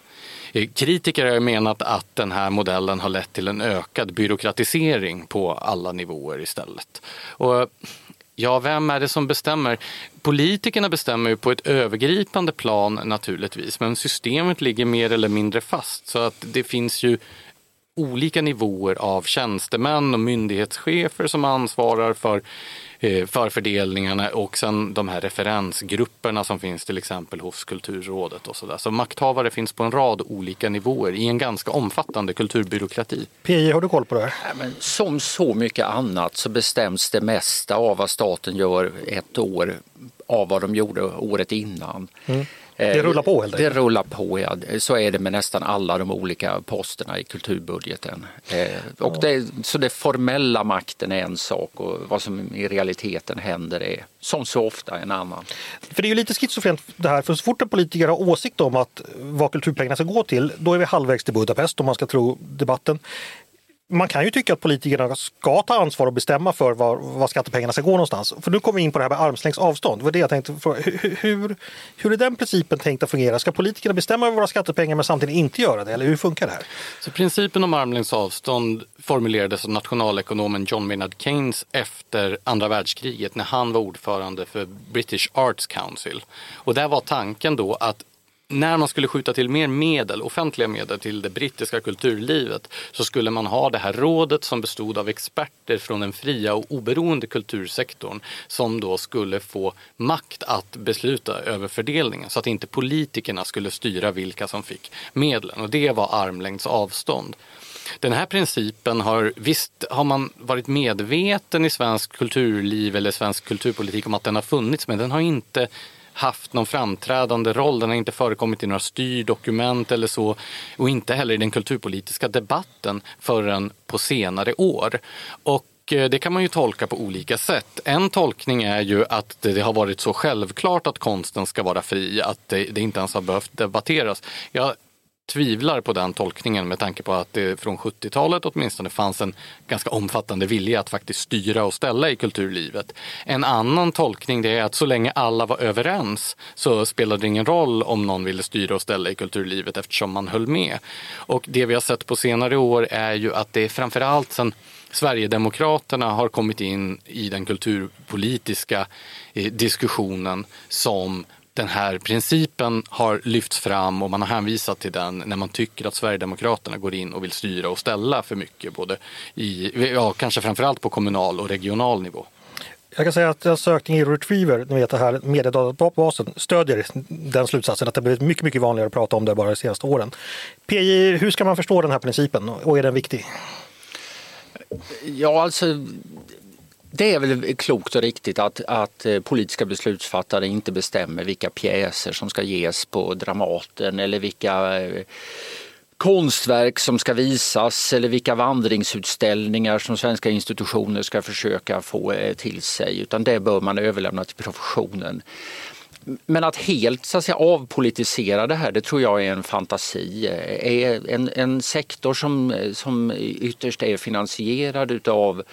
Kritiker har menat att den här modellen har lett till en ökad byråkratisering på alla nivåer istället. Och Ja, vem är det som bestämmer? Politikerna bestämmer ju på ett övergripande plan naturligtvis, men systemet ligger mer eller mindre fast. Så att det finns ju olika nivåer av tjänstemän och myndighetschefer som ansvarar för Eh, förfördelningarna och sen de här referensgrupperna som finns till exempel hos Kulturrådet och sådär. Så makthavare finns på en rad olika nivåer i en ganska omfattande kulturbyråkrati. PJ, har du koll på det? Ja, men som så mycket annat så bestäms det mesta av vad staten gör ett år av vad de gjorde året innan. Mm. Det rullar på helt enkelt? Det rullar på, ja. Så är det med nästan alla de olika posterna i kulturbudgeten. Eh, och det, så det formella makten är en sak och vad som i realiteten händer är som så ofta en annan. För det är ju lite schizofrent det här, för så fort en politiker har åsikt om att vad kulturpengarna ska gå till, då är vi halvvägs till Budapest om man ska tro debatten man kan ju tycka att politikerna ska ta ansvar och bestämma för var, var skattepengarna ska gå någonstans. För nu kommer vi in på det här med armslängds avstånd. Det var det jag tänkte fråga. Hur, hur, hur är den principen tänkt att fungera? Ska politikerna bestämma över våra skattepengar men samtidigt inte göra det? Eller hur funkar det här? Så principen om armlängds avstånd formulerades av nationalekonomen John Maynard Keynes efter andra världskriget när han var ordförande för British Arts Council. Och där var tanken då att när man skulle skjuta till mer medel, offentliga medel till det brittiska kulturlivet så skulle man ha det här rådet som bestod av experter från den fria och oberoende kultursektorn som då skulle få makt att besluta över fördelningen så att inte politikerna skulle styra vilka som fick medlen och det var armlängds avstånd. Den här principen har, visst har man varit medveten i svensk kulturliv eller svensk kulturpolitik om att den har funnits men den har inte haft någon framträdande roll. Den har inte förekommit i några styrdokument eller så och inte heller i den kulturpolitiska debatten förrän på senare år. Och eh, det kan man ju tolka på olika sätt. En tolkning är ju att det har varit så självklart att konsten ska vara fri att det, inte ens har behövt debatteras. Jag tvivlar på den tolkningen med tanke på att det från 70-talet åtminstone fanns en ganska omfattande vilja att faktiskt styra och ställa i kulturlivet. En annan tolkning det är att så länge alla var överens så spelade det ingen roll om någon ville styra och ställa i kulturlivet eftersom man höll med. Och det vi har sett på senare år är ju att det är framförallt sen Sverigedemokraterna har kommit in i den kulturpolitiska eh, diskussionen som den här principen har lyfts fram och man har hänvisat till den när man tycker att Sverigedemokraterna går in och vill styra och ställa för mycket, både i, ja, kanske framförallt på kommunal och regional nivå. Jag kan säga att en sökning i Retriever, ni vet det här mediedatabasen, stödjer den slutsatsen att det blivit mycket, mycket vanligare att prata om det bara de senaste åren. PJ, hur ska man förstå den här principen och är den viktig? Ja, alltså det är väl klokt och riktigt att, att eh, politiska beslutsfattare inte bestämmer vilka pjäser som ska ges på Dramaten eller vilka eh, konstverk som ska visas eller vilka vandringsutställningar som svenska institutioner ska försöka få eh, till sig utan det bör man överlämna till professionen. Men att helt så att säga, avpolitisera det här, det tror jag är en fantasi. Är en, en sektor som, som ytterst är finansierad utav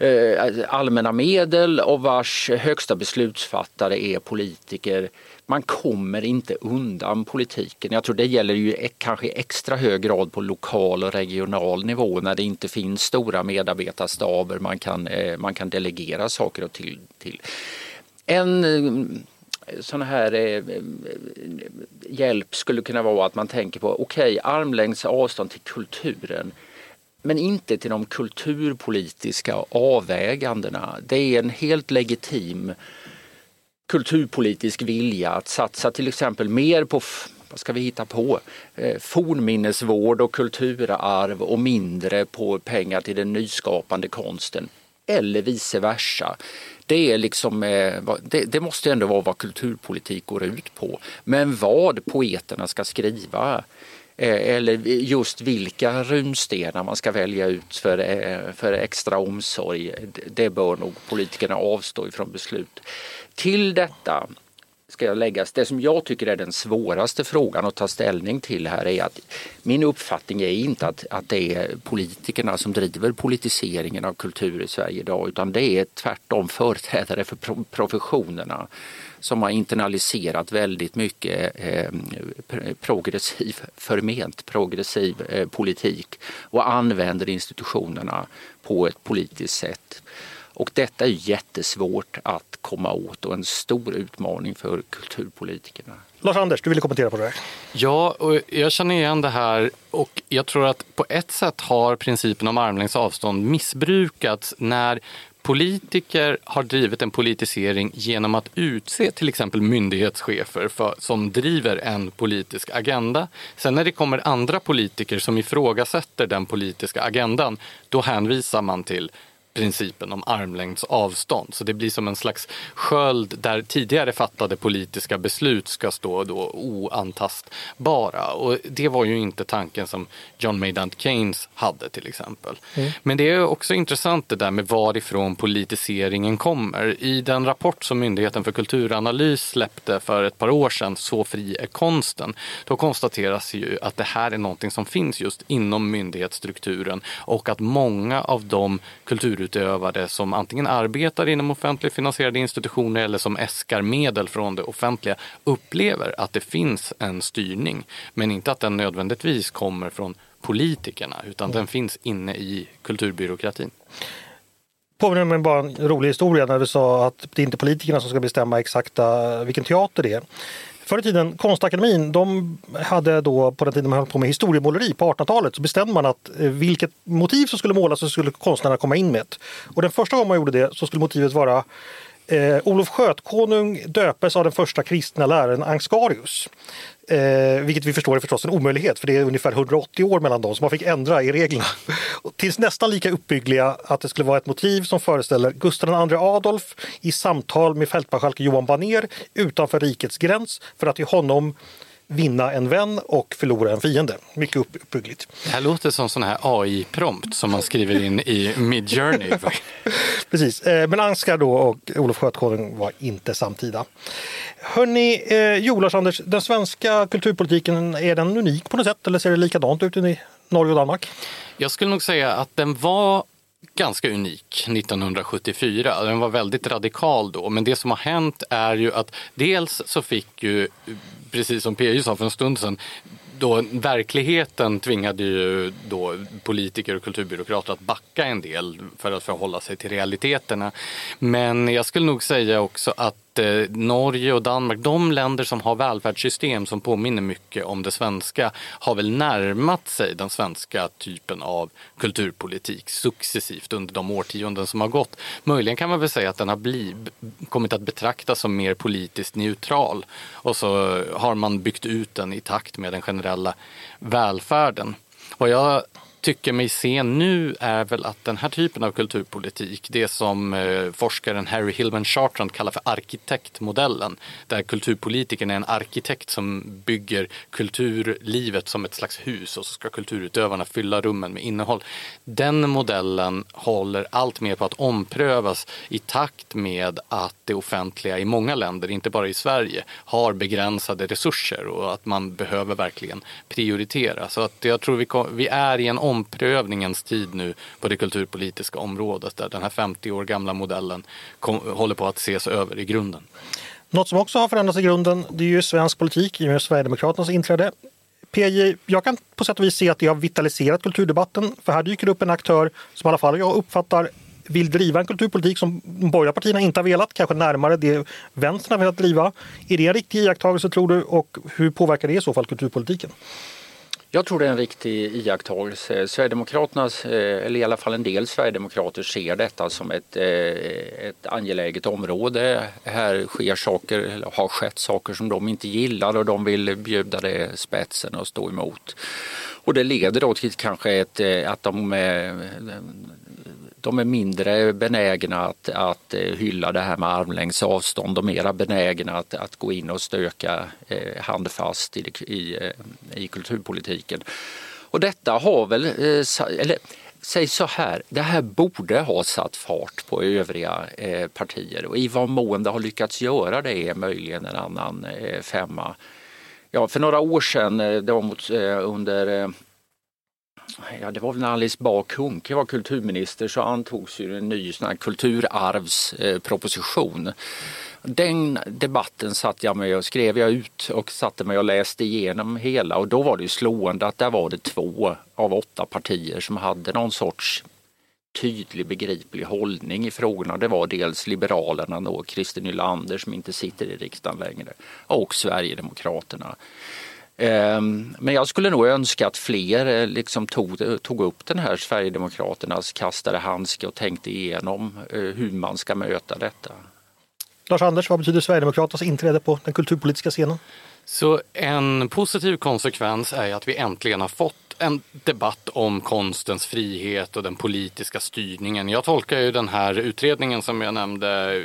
Eh, alltså, allmänna medel och vars högsta beslutsfattare är politiker. Man kommer inte undan politiken. Jag tror det gäller ju e- kanske extra hög grad på lokal och regional nivå när det inte finns stora medarbetarstaber man kan, eh, man kan delegera saker och till. till. En eh, sån här hjälp skulle kunna vara att man tänker på okej, okay, armlängds avstånd till kulturen men inte till de kulturpolitiska avvägandena. Det är en helt legitim kulturpolitisk vilja att satsa till exempel mer på vad ska vi hitta på? Eh, fornminnesvård och kulturarv och mindre på pengar till den nyskapande konsten. Eller vice versa. Det, är liksom, eh, det, det måste ändå vara vad kulturpolitik går ut på. Men vad poeterna ska skriva Eh, eller just vilka runstenar man ska välja ut för, eh, för extra omsorg. Det bör nog politikerna avstå ifrån beslut. Till detta ska jag läggas, det som jag tycker är den svåraste frågan att ta ställning till här är att min uppfattning är inte att, att det är politikerna som driver politiseringen av kultur i Sverige idag utan det är tvärtom företrädare för professionerna som har internaliserat väldigt mycket eh, progressiv, förment progressiv eh, politik och använder institutionerna på ett politiskt sätt. Och detta är jättesvårt att komma åt och en stor utmaning för kulturpolitikerna. Lars-Anders, du ville kommentera på det här. Ja, och jag känner igen det här och jag tror att på ett sätt har principen om armlängds avstånd missbrukats när Politiker har drivit en politisering genom att utse till exempel myndighetschefer för, som driver en politisk agenda. Sen när det kommer andra politiker som ifrågasätter den politiska agendan, då hänvisar man till principen om armlängds avstånd. Så det blir som en slags sköld där tidigare fattade politiska beslut ska stå då oantastbara. Och det var ju inte tanken som John Maynard Keynes hade till exempel. Mm. Men det är också intressant det där med varifrån politiseringen kommer. I den rapport som Myndigheten för kulturanalys släppte för ett par år sedan, Så fri är konsten, då konstateras ju att det här är någonting som finns just inom myndighetsstrukturen och att många av de kultur kulturutövare som antingen arbetar inom offentligt finansierade institutioner eller som äskar medel från det offentliga upplever att det finns en styrning. Men inte att den nödvändigtvis kommer från politikerna utan mm. den finns inne i kulturbyråkratin. Påminner mig bara en rolig historia när du sa att det är inte politikerna som ska bestämma exakta vilken teater det är. Förr i tiden, Konstakademin, de hade då på den tiden man höll på med historiemåleri på 1800-talet så bestämde man att eh, vilket motiv som skulle målas så skulle konstnärerna komma in med. Och den första gången man gjorde det så skulle motivet vara Eh, Olof Skötkonung döpes av den första kristna läraren Ansgarius. Eh, vilket vi förstår är förstås en omöjlighet för det är ungefär 180 år mellan dem så man fick ändra i reglerna. Tills nästan lika uppbyggliga att det skulle vara ett motiv som föreställer Gustav II Adolf i samtal med fältmarskalk Johan Baner utanför rikets gräns för att i honom vinna en vän och förlora en fiende. Mycket uppbyggligt. Det här låter som sån här AI-prompt som man skriver in i Midjourney. Precis, eh, men Ansgar då och Olof Skötkonung var inte samtida. Hörni, eh, jo Lars-Anders, den svenska kulturpolitiken, är den unik på något sätt eller ser det likadant ut i Norge och Danmark? Jag skulle nog säga att den var ganska unik 1974. Den var väldigt radikal då, men det som har hänt är ju att dels så fick ju, precis som PJ sa för en stund sedan, då verkligheten tvingade ju då politiker och kulturbyråkrater att backa en del för att förhålla sig till realiteterna. Men jag skulle nog säga också att Eh, Norge och Danmark, de länder som har välfärdssystem som påminner mycket om det svenska, har väl närmat sig den svenska typen av kulturpolitik successivt under de årtionden som har gått. Möjligen kan man väl säga att den har bliv, kommit att betraktas som mer politiskt neutral och så har man byggt ut den i takt med den generella välfärden. Vad jag tycker mig se nu är väl att den här typen av kulturpolitik, det som eh, forskaren Harry Hillman Chartrand kallar för arkitektmodellen, där kulturpolitikern är en arkitekt som bygger kulturlivet som ett slags hus och så ska kulturutövarna fylla rummen med innehåll. Den modellen håller allt mer på att omprövas i takt med att det offentliga i många länder, inte bara i Sverige, har begränsade resurser och att man behöver verkligen prioritera. Så att jag tror vi, vi är i en omprövningens tid nu på det kulturpolitiska området där den här 50 år gamla modellen kom, håller på att ses över i grunden. Något som också har förändrats i grunden det är ju svensk politik i och med Sverigedemokraternas inträde. PJ, jag kan på sätt och vis se att det har vitaliserat kulturdebatten för här dyker upp en aktör som i alla fall jag uppfattar vill driva en kulturpolitik som de borgerliga partierna inte har velat, kanske närmare det vänstern har velat driva. Är det en riktig iakttagelse tror du och hur påverkar det i så fall kulturpolitiken? Jag tror det är en riktig iakttagelse. Sverigedemokraternas, eh, eller i alla fall en del sverigedemokrater ser detta som ett, eh, ett angeläget område. Här sker saker, eller har skett saker som de inte gillar och de vill bjuda det spetsen och stå emot. Och det leder då till kanske ett, eh, att de de är mindre benägna att, att eh, hylla det här med armlängds avstånd och mera benägna att, att gå in och stöka eh, handfast i, i, eh, i kulturpolitiken. Och detta har väl, eh, eller säg så här, det här borde ha satt fart på övriga partier och i vad mån det har lyckats göra det är möjligen en annan femma. Ja, för några år sedan, det var mot, under ja, det var väl när Alice Bah Kuhnke var kulturminister så antogs ju en ny sån här kulturarvsproposition. Den debatten satt jag med och skrev jag ut och satte mig och läste igenom hela och då var det slående att där var det två av åtta partier som hade någon sorts tydlig begriplig hållning i frågorna. Det var dels Liberalerna då, Christer Nylander som inte sitter i riksdagen längre och Sverigedemokraterna. Ehm, men jag skulle nog önska att fler eh, liksom tog, tog upp den här Sverigedemokraternas kastade handske och tänkte igenom eh, hur man ska möta detta. Lars-Anders, vad betyder Sverigedemokraternas inträde på den kulturpolitiska scenen? Så en positiv konsekvens är att vi äntligen har fått en debatt om konstens frihet och den politiska styrningen. Jag tolkar ju den här utredningen som jag nämnde,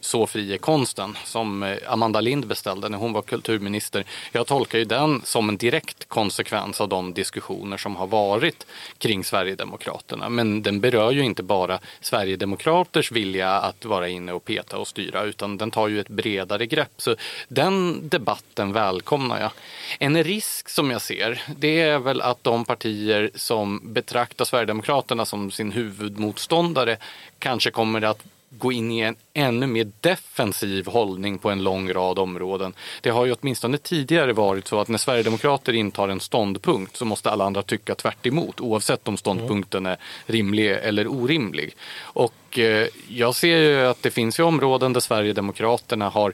Så fri är konsten, som eh, Amanda Lind beställde när hon var kulturminister. Jag tolkar ju den som en direkt konsekvens av de diskussioner som har varit kring Sverigedemokraterna. Men den berör ju inte bara Sverigedemokraters vilja att vara inne och peta och styra, utan den tar ju ett bredare grepp. Så den debatten välkomnar jag. En risk som jag ser, det är väl att de partier som betraktar Sverigedemokraterna som sin huvudmotståndare kanske kommer att gå in i en ännu mer defensiv hållning på en lång rad områden. Det har ju åtminstone tidigare varit så att när Sverigedemokrater intar en ståndpunkt så måste alla andra tycka tvärt emot, oavsett om ståndpunkten är rimlig eller orimlig. Och eh, jag ser ju att det finns ju områden där Sverigedemokraterna har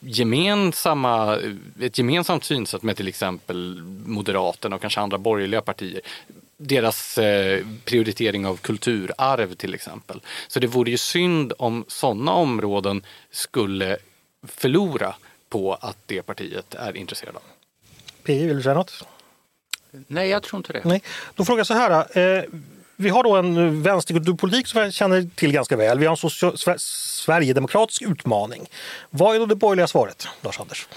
gemensamma, ett gemensamt synsätt med till exempel Moderaterna och kanske andra borgerliga partier deras eh, prioritering av kulturarv till exempel. Så det vore ju synd om sådana områden skulle förlora på att det partiet är intresserade av. PJ, vill du säga något? Nej, jag tror inte det. Nej. Då frågar jag så här. Eh, vi har då en vänsterkulturpolitik som jag känner till ganska väl. Vi har en social, sverigedemokratisk utmaning. Vad är då det borgerliga svaret, Lars-Anders?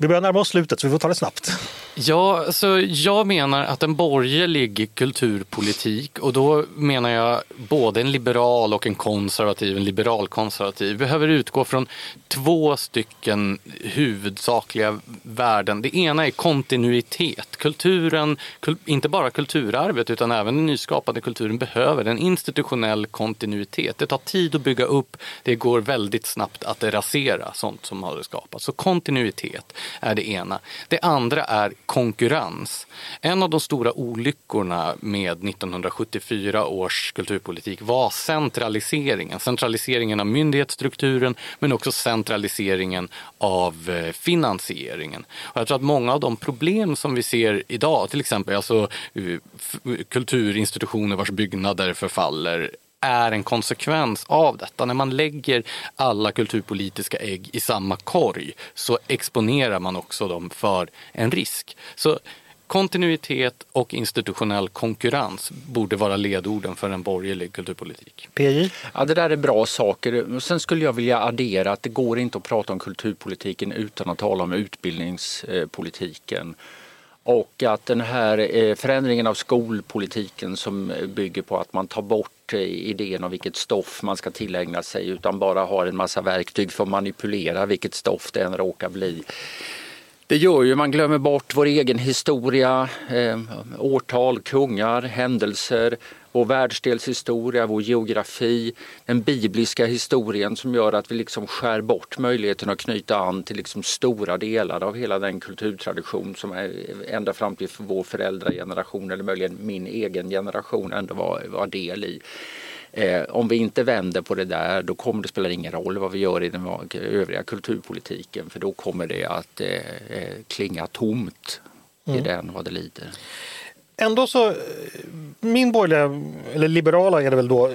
Vi börjar närma oss slutet så vi får ta det snabbt. Ja, så jag menar att en borgerlig kulturpolitik och då menar jag både en liberal och en konservativ, en liberalkonservativ, behöver utgå från två stycken huvudsakliga värden. Det ena är kontinuitet. Kulturen, inte bara kulturarvet utan även den nyskapande kulturen behöver en institutionell kontinuitet. Det tar tid att bygga upp, det går väldigt snabbt att rasera sånt som har skapats. Så kontinuitet är det ena. Det andra är konkurrens. En av de stora olyckorna med 1974 års kulturpolitik var centraliseringen. Centraliseringen av myndighetsstrukturen men också centraliseringen av eh, finansieringen. Och jag tror att många av de problem som vi ser idag, till exempel alltså, eh, kulturinstitutioner vars byggnader förfaller är en konsekvens av detta. När man lägger alla kulturpolitiska ägg i samma korg så exponerar man också dem för en risk. Så kontinuitet och institutionell konkurrens borde vara ledorden för en borgerlig kulturpolitik. PJ? Ja, det där är bra saker. Sen skulle jag vilja addera att det går inte att prata om kulturpolitiken utan att tala om utbildningspolitiken. Och att den här eh, förändringen av skolpolitiken som eh, bygger på att man tar bort eh, idén om vilket stoff man ska tillägna sig utan bara har en massa verktyg för att manipulera vilket stoff det än råkar bli. Det gör ju man glömmer bort vår egen historia, årtal, kungar, händelser, vår världsdelshistoria, vår geografi, den bibliska historien som gör att vi liksom skär bort möjligheten att knyta an till liksom stora delar av hela den kulturtradition som är ända fram till vår föräldrageneration eller möjligen min egen generation ändå var, var del i. Eh, om vi inte vänder på det där då kommer det spela ingen roll vad vi gör i den övriga kulturpolitiken för då kommer det att eh, eh klinga tomt mm. i den vad det lider ändå så, eh, min borgerliga, eller liberala är det väl då, eh,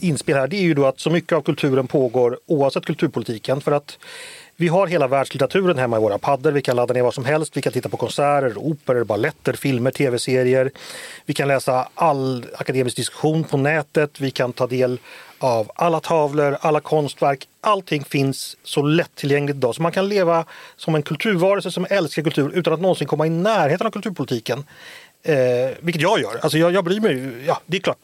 inspel här, det är ju då att så mycket av kulturen pågår oavsett kulturpolitiken. För att vi har hela världslitteraturen hemma i våra paddor. Vi kan ladda ner vad som helst. Vi kan titta på konserter, operor, balletter, filmer, tv-serier. Vi kan läsa all akademisk diskussion på nätet. Vi kan ta del av alla tavlor, alla konstverk. Allting finns så lättillgängligt idag. Så man kan leva som en kulturvarelse som älskar kultur utan att någonsin komma i närheten av kulturpolitiken. Eh, vilket jag gör. Alltså jag, jag bryr mig. Ja, det är klart.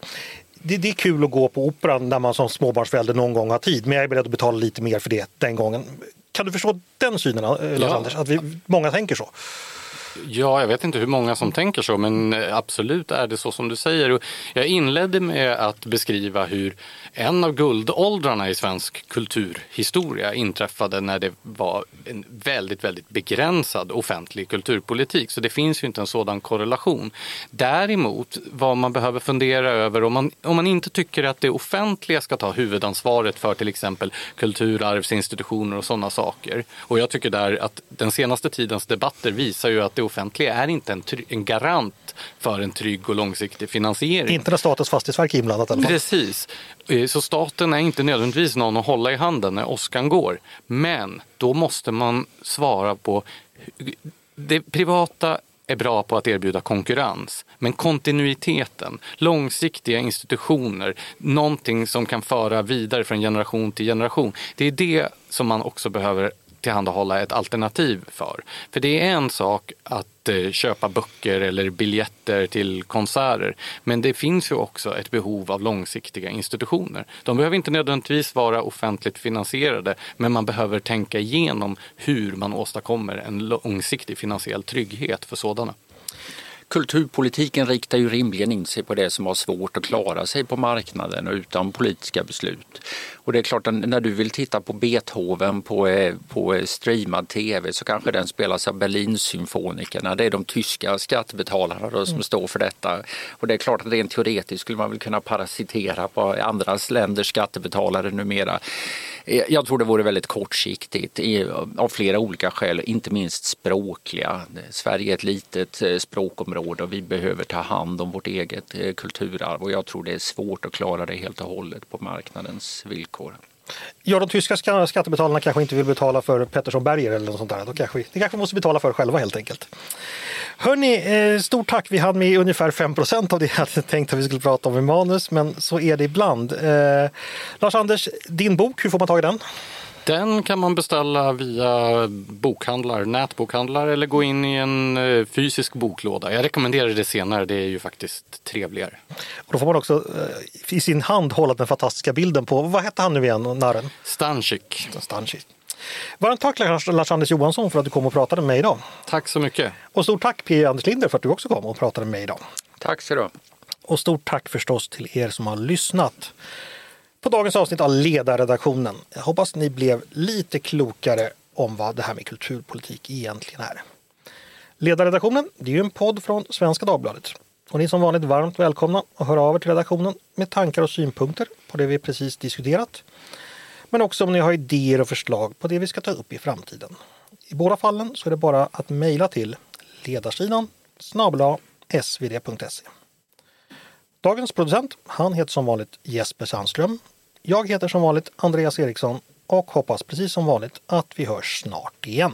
Det, det, är kul att gå på operan när man som småbarnsförälder någon gång har tid. Men jag är beredd att betala lite mer för det den gången. Kan du förstå den synen, eh, Lars ja. Att vi, många tänker så? Ja, jag vet inte hur många som tänker så, men eh, absolut är det så som du säger. Jag inledde med att beskriva hur en av guldåldrarna i svensk kulturhistoria inträffade när det var en väldigt, väldigt begränsad offentlig kulturpolitik. Så det finns ju inte en sådan korrelation. Däremot, vad man behöver fundera över om man, om man inte tycker att det offentliga ska ta huvudansvaret för till exempel kulturarvsinstitutioner och sådana saker. Och jag tycker där att den senaste tidens debatter visar ju att det offentliga är inte en, en garant för en trygg och långsiktig finansiering. Inte när Statens fastighetsverk är inblandat. Precis. Eh, så staten är inte nödvändigtvis någon att hålla i handen när åskan går. Men då måste man svara på det privata är bra på att erbjuda konkurrens. Men kontinuiteten, långsiktiga institutioner, någonting som kan föra vidare från generation till generation. Det är det som man också behöver tillhandahålla ett alternativ för. För det är en sak att eh, köpa böcker eller biljetter till konserter. Men det finns ju också ett behov av långsiktiga institutioner. De behöver inte nödvändigtvis vara offentligt finansierade men man behöver tänka igenom hur man åstadkommer en långsiktig finansiell trygghet för sådana. kulturpolitiken riktar ju rimligen in sig på det som har svårt att klara sig på marknaden och utan politiska beslut. Och det är klart när du vill titta på Beethoven på, eh, på streamad tv så kanske den spelas av Berlinsymfonikerna. Det är de tyska skattebetalarna då som mm. står för detta. Och det är klart att rent teoretiskt skulle man väl kunna parasitera på andra länders skattebetalare numera. Eh, jag tror det vore väldigt kortsiktigt av flera olika skäl, inte minst språkliga. Sverige är ett litet eh, språkområde och vi behöver ta hand om vårt eget eh, kulturarv och jag tror det är svårt att klara det helt och hållet på marknadens villkor. Ja, de tyska skattebetalarna kanske inte vill betala för Pettersson Berger eller något sånt där. De kanske, de kanske måste betala för själva helt enkelt. Hörni, eh, stort tack. Vi hann med ungefär 5 av det jag hade tänkt att vi skulle prata om i manus, men så är det ibland. Eh, Lars-Anders, din bok, hur får man tag i den? Den kan man beställa via bokhandlar, nätbokhandlar eller gå in i en eh, fysisk boklåda. Jag rekommenderar det senare, det är ju faktiskt trevligare. Och då får man också eh, i sin hand hålla den fantastiska bilden på, vad hette han nu igen, narren? Stanchik. Stanchik. Varmt tack Lars-Anders Johansson för att du kom och pratade med mig idag. Tack så mycket. Och stort tack P. Anders Linder för att du också kom och pratade med mig idag. Tack så du Och stort tack förstås till er som har lyssnat på dagens avsnitt av Ledarredaktionen. Jag hoppas ni blev lite klokare om vad det här med kulturpolitik egentligen är. Ledarredaktionen det är ju en podd från Svenska Dagbladet. Och ni är som vanligt varmt välkomna att höra av er till redaktionen med tankar och synpunkter på det vi precis diskuterat. Men också om ni har idéer och förslag på det vi ska ta upp i framtiden. I båda fallen så är det bara att mejla till ledarsidan snabla svd.se. Dagens producent, han heter som vanligt Jesper Sandström. Jag heter som vanligt Andreas Eriksson och hoppas precis som vanligt att vi hörs snart igen.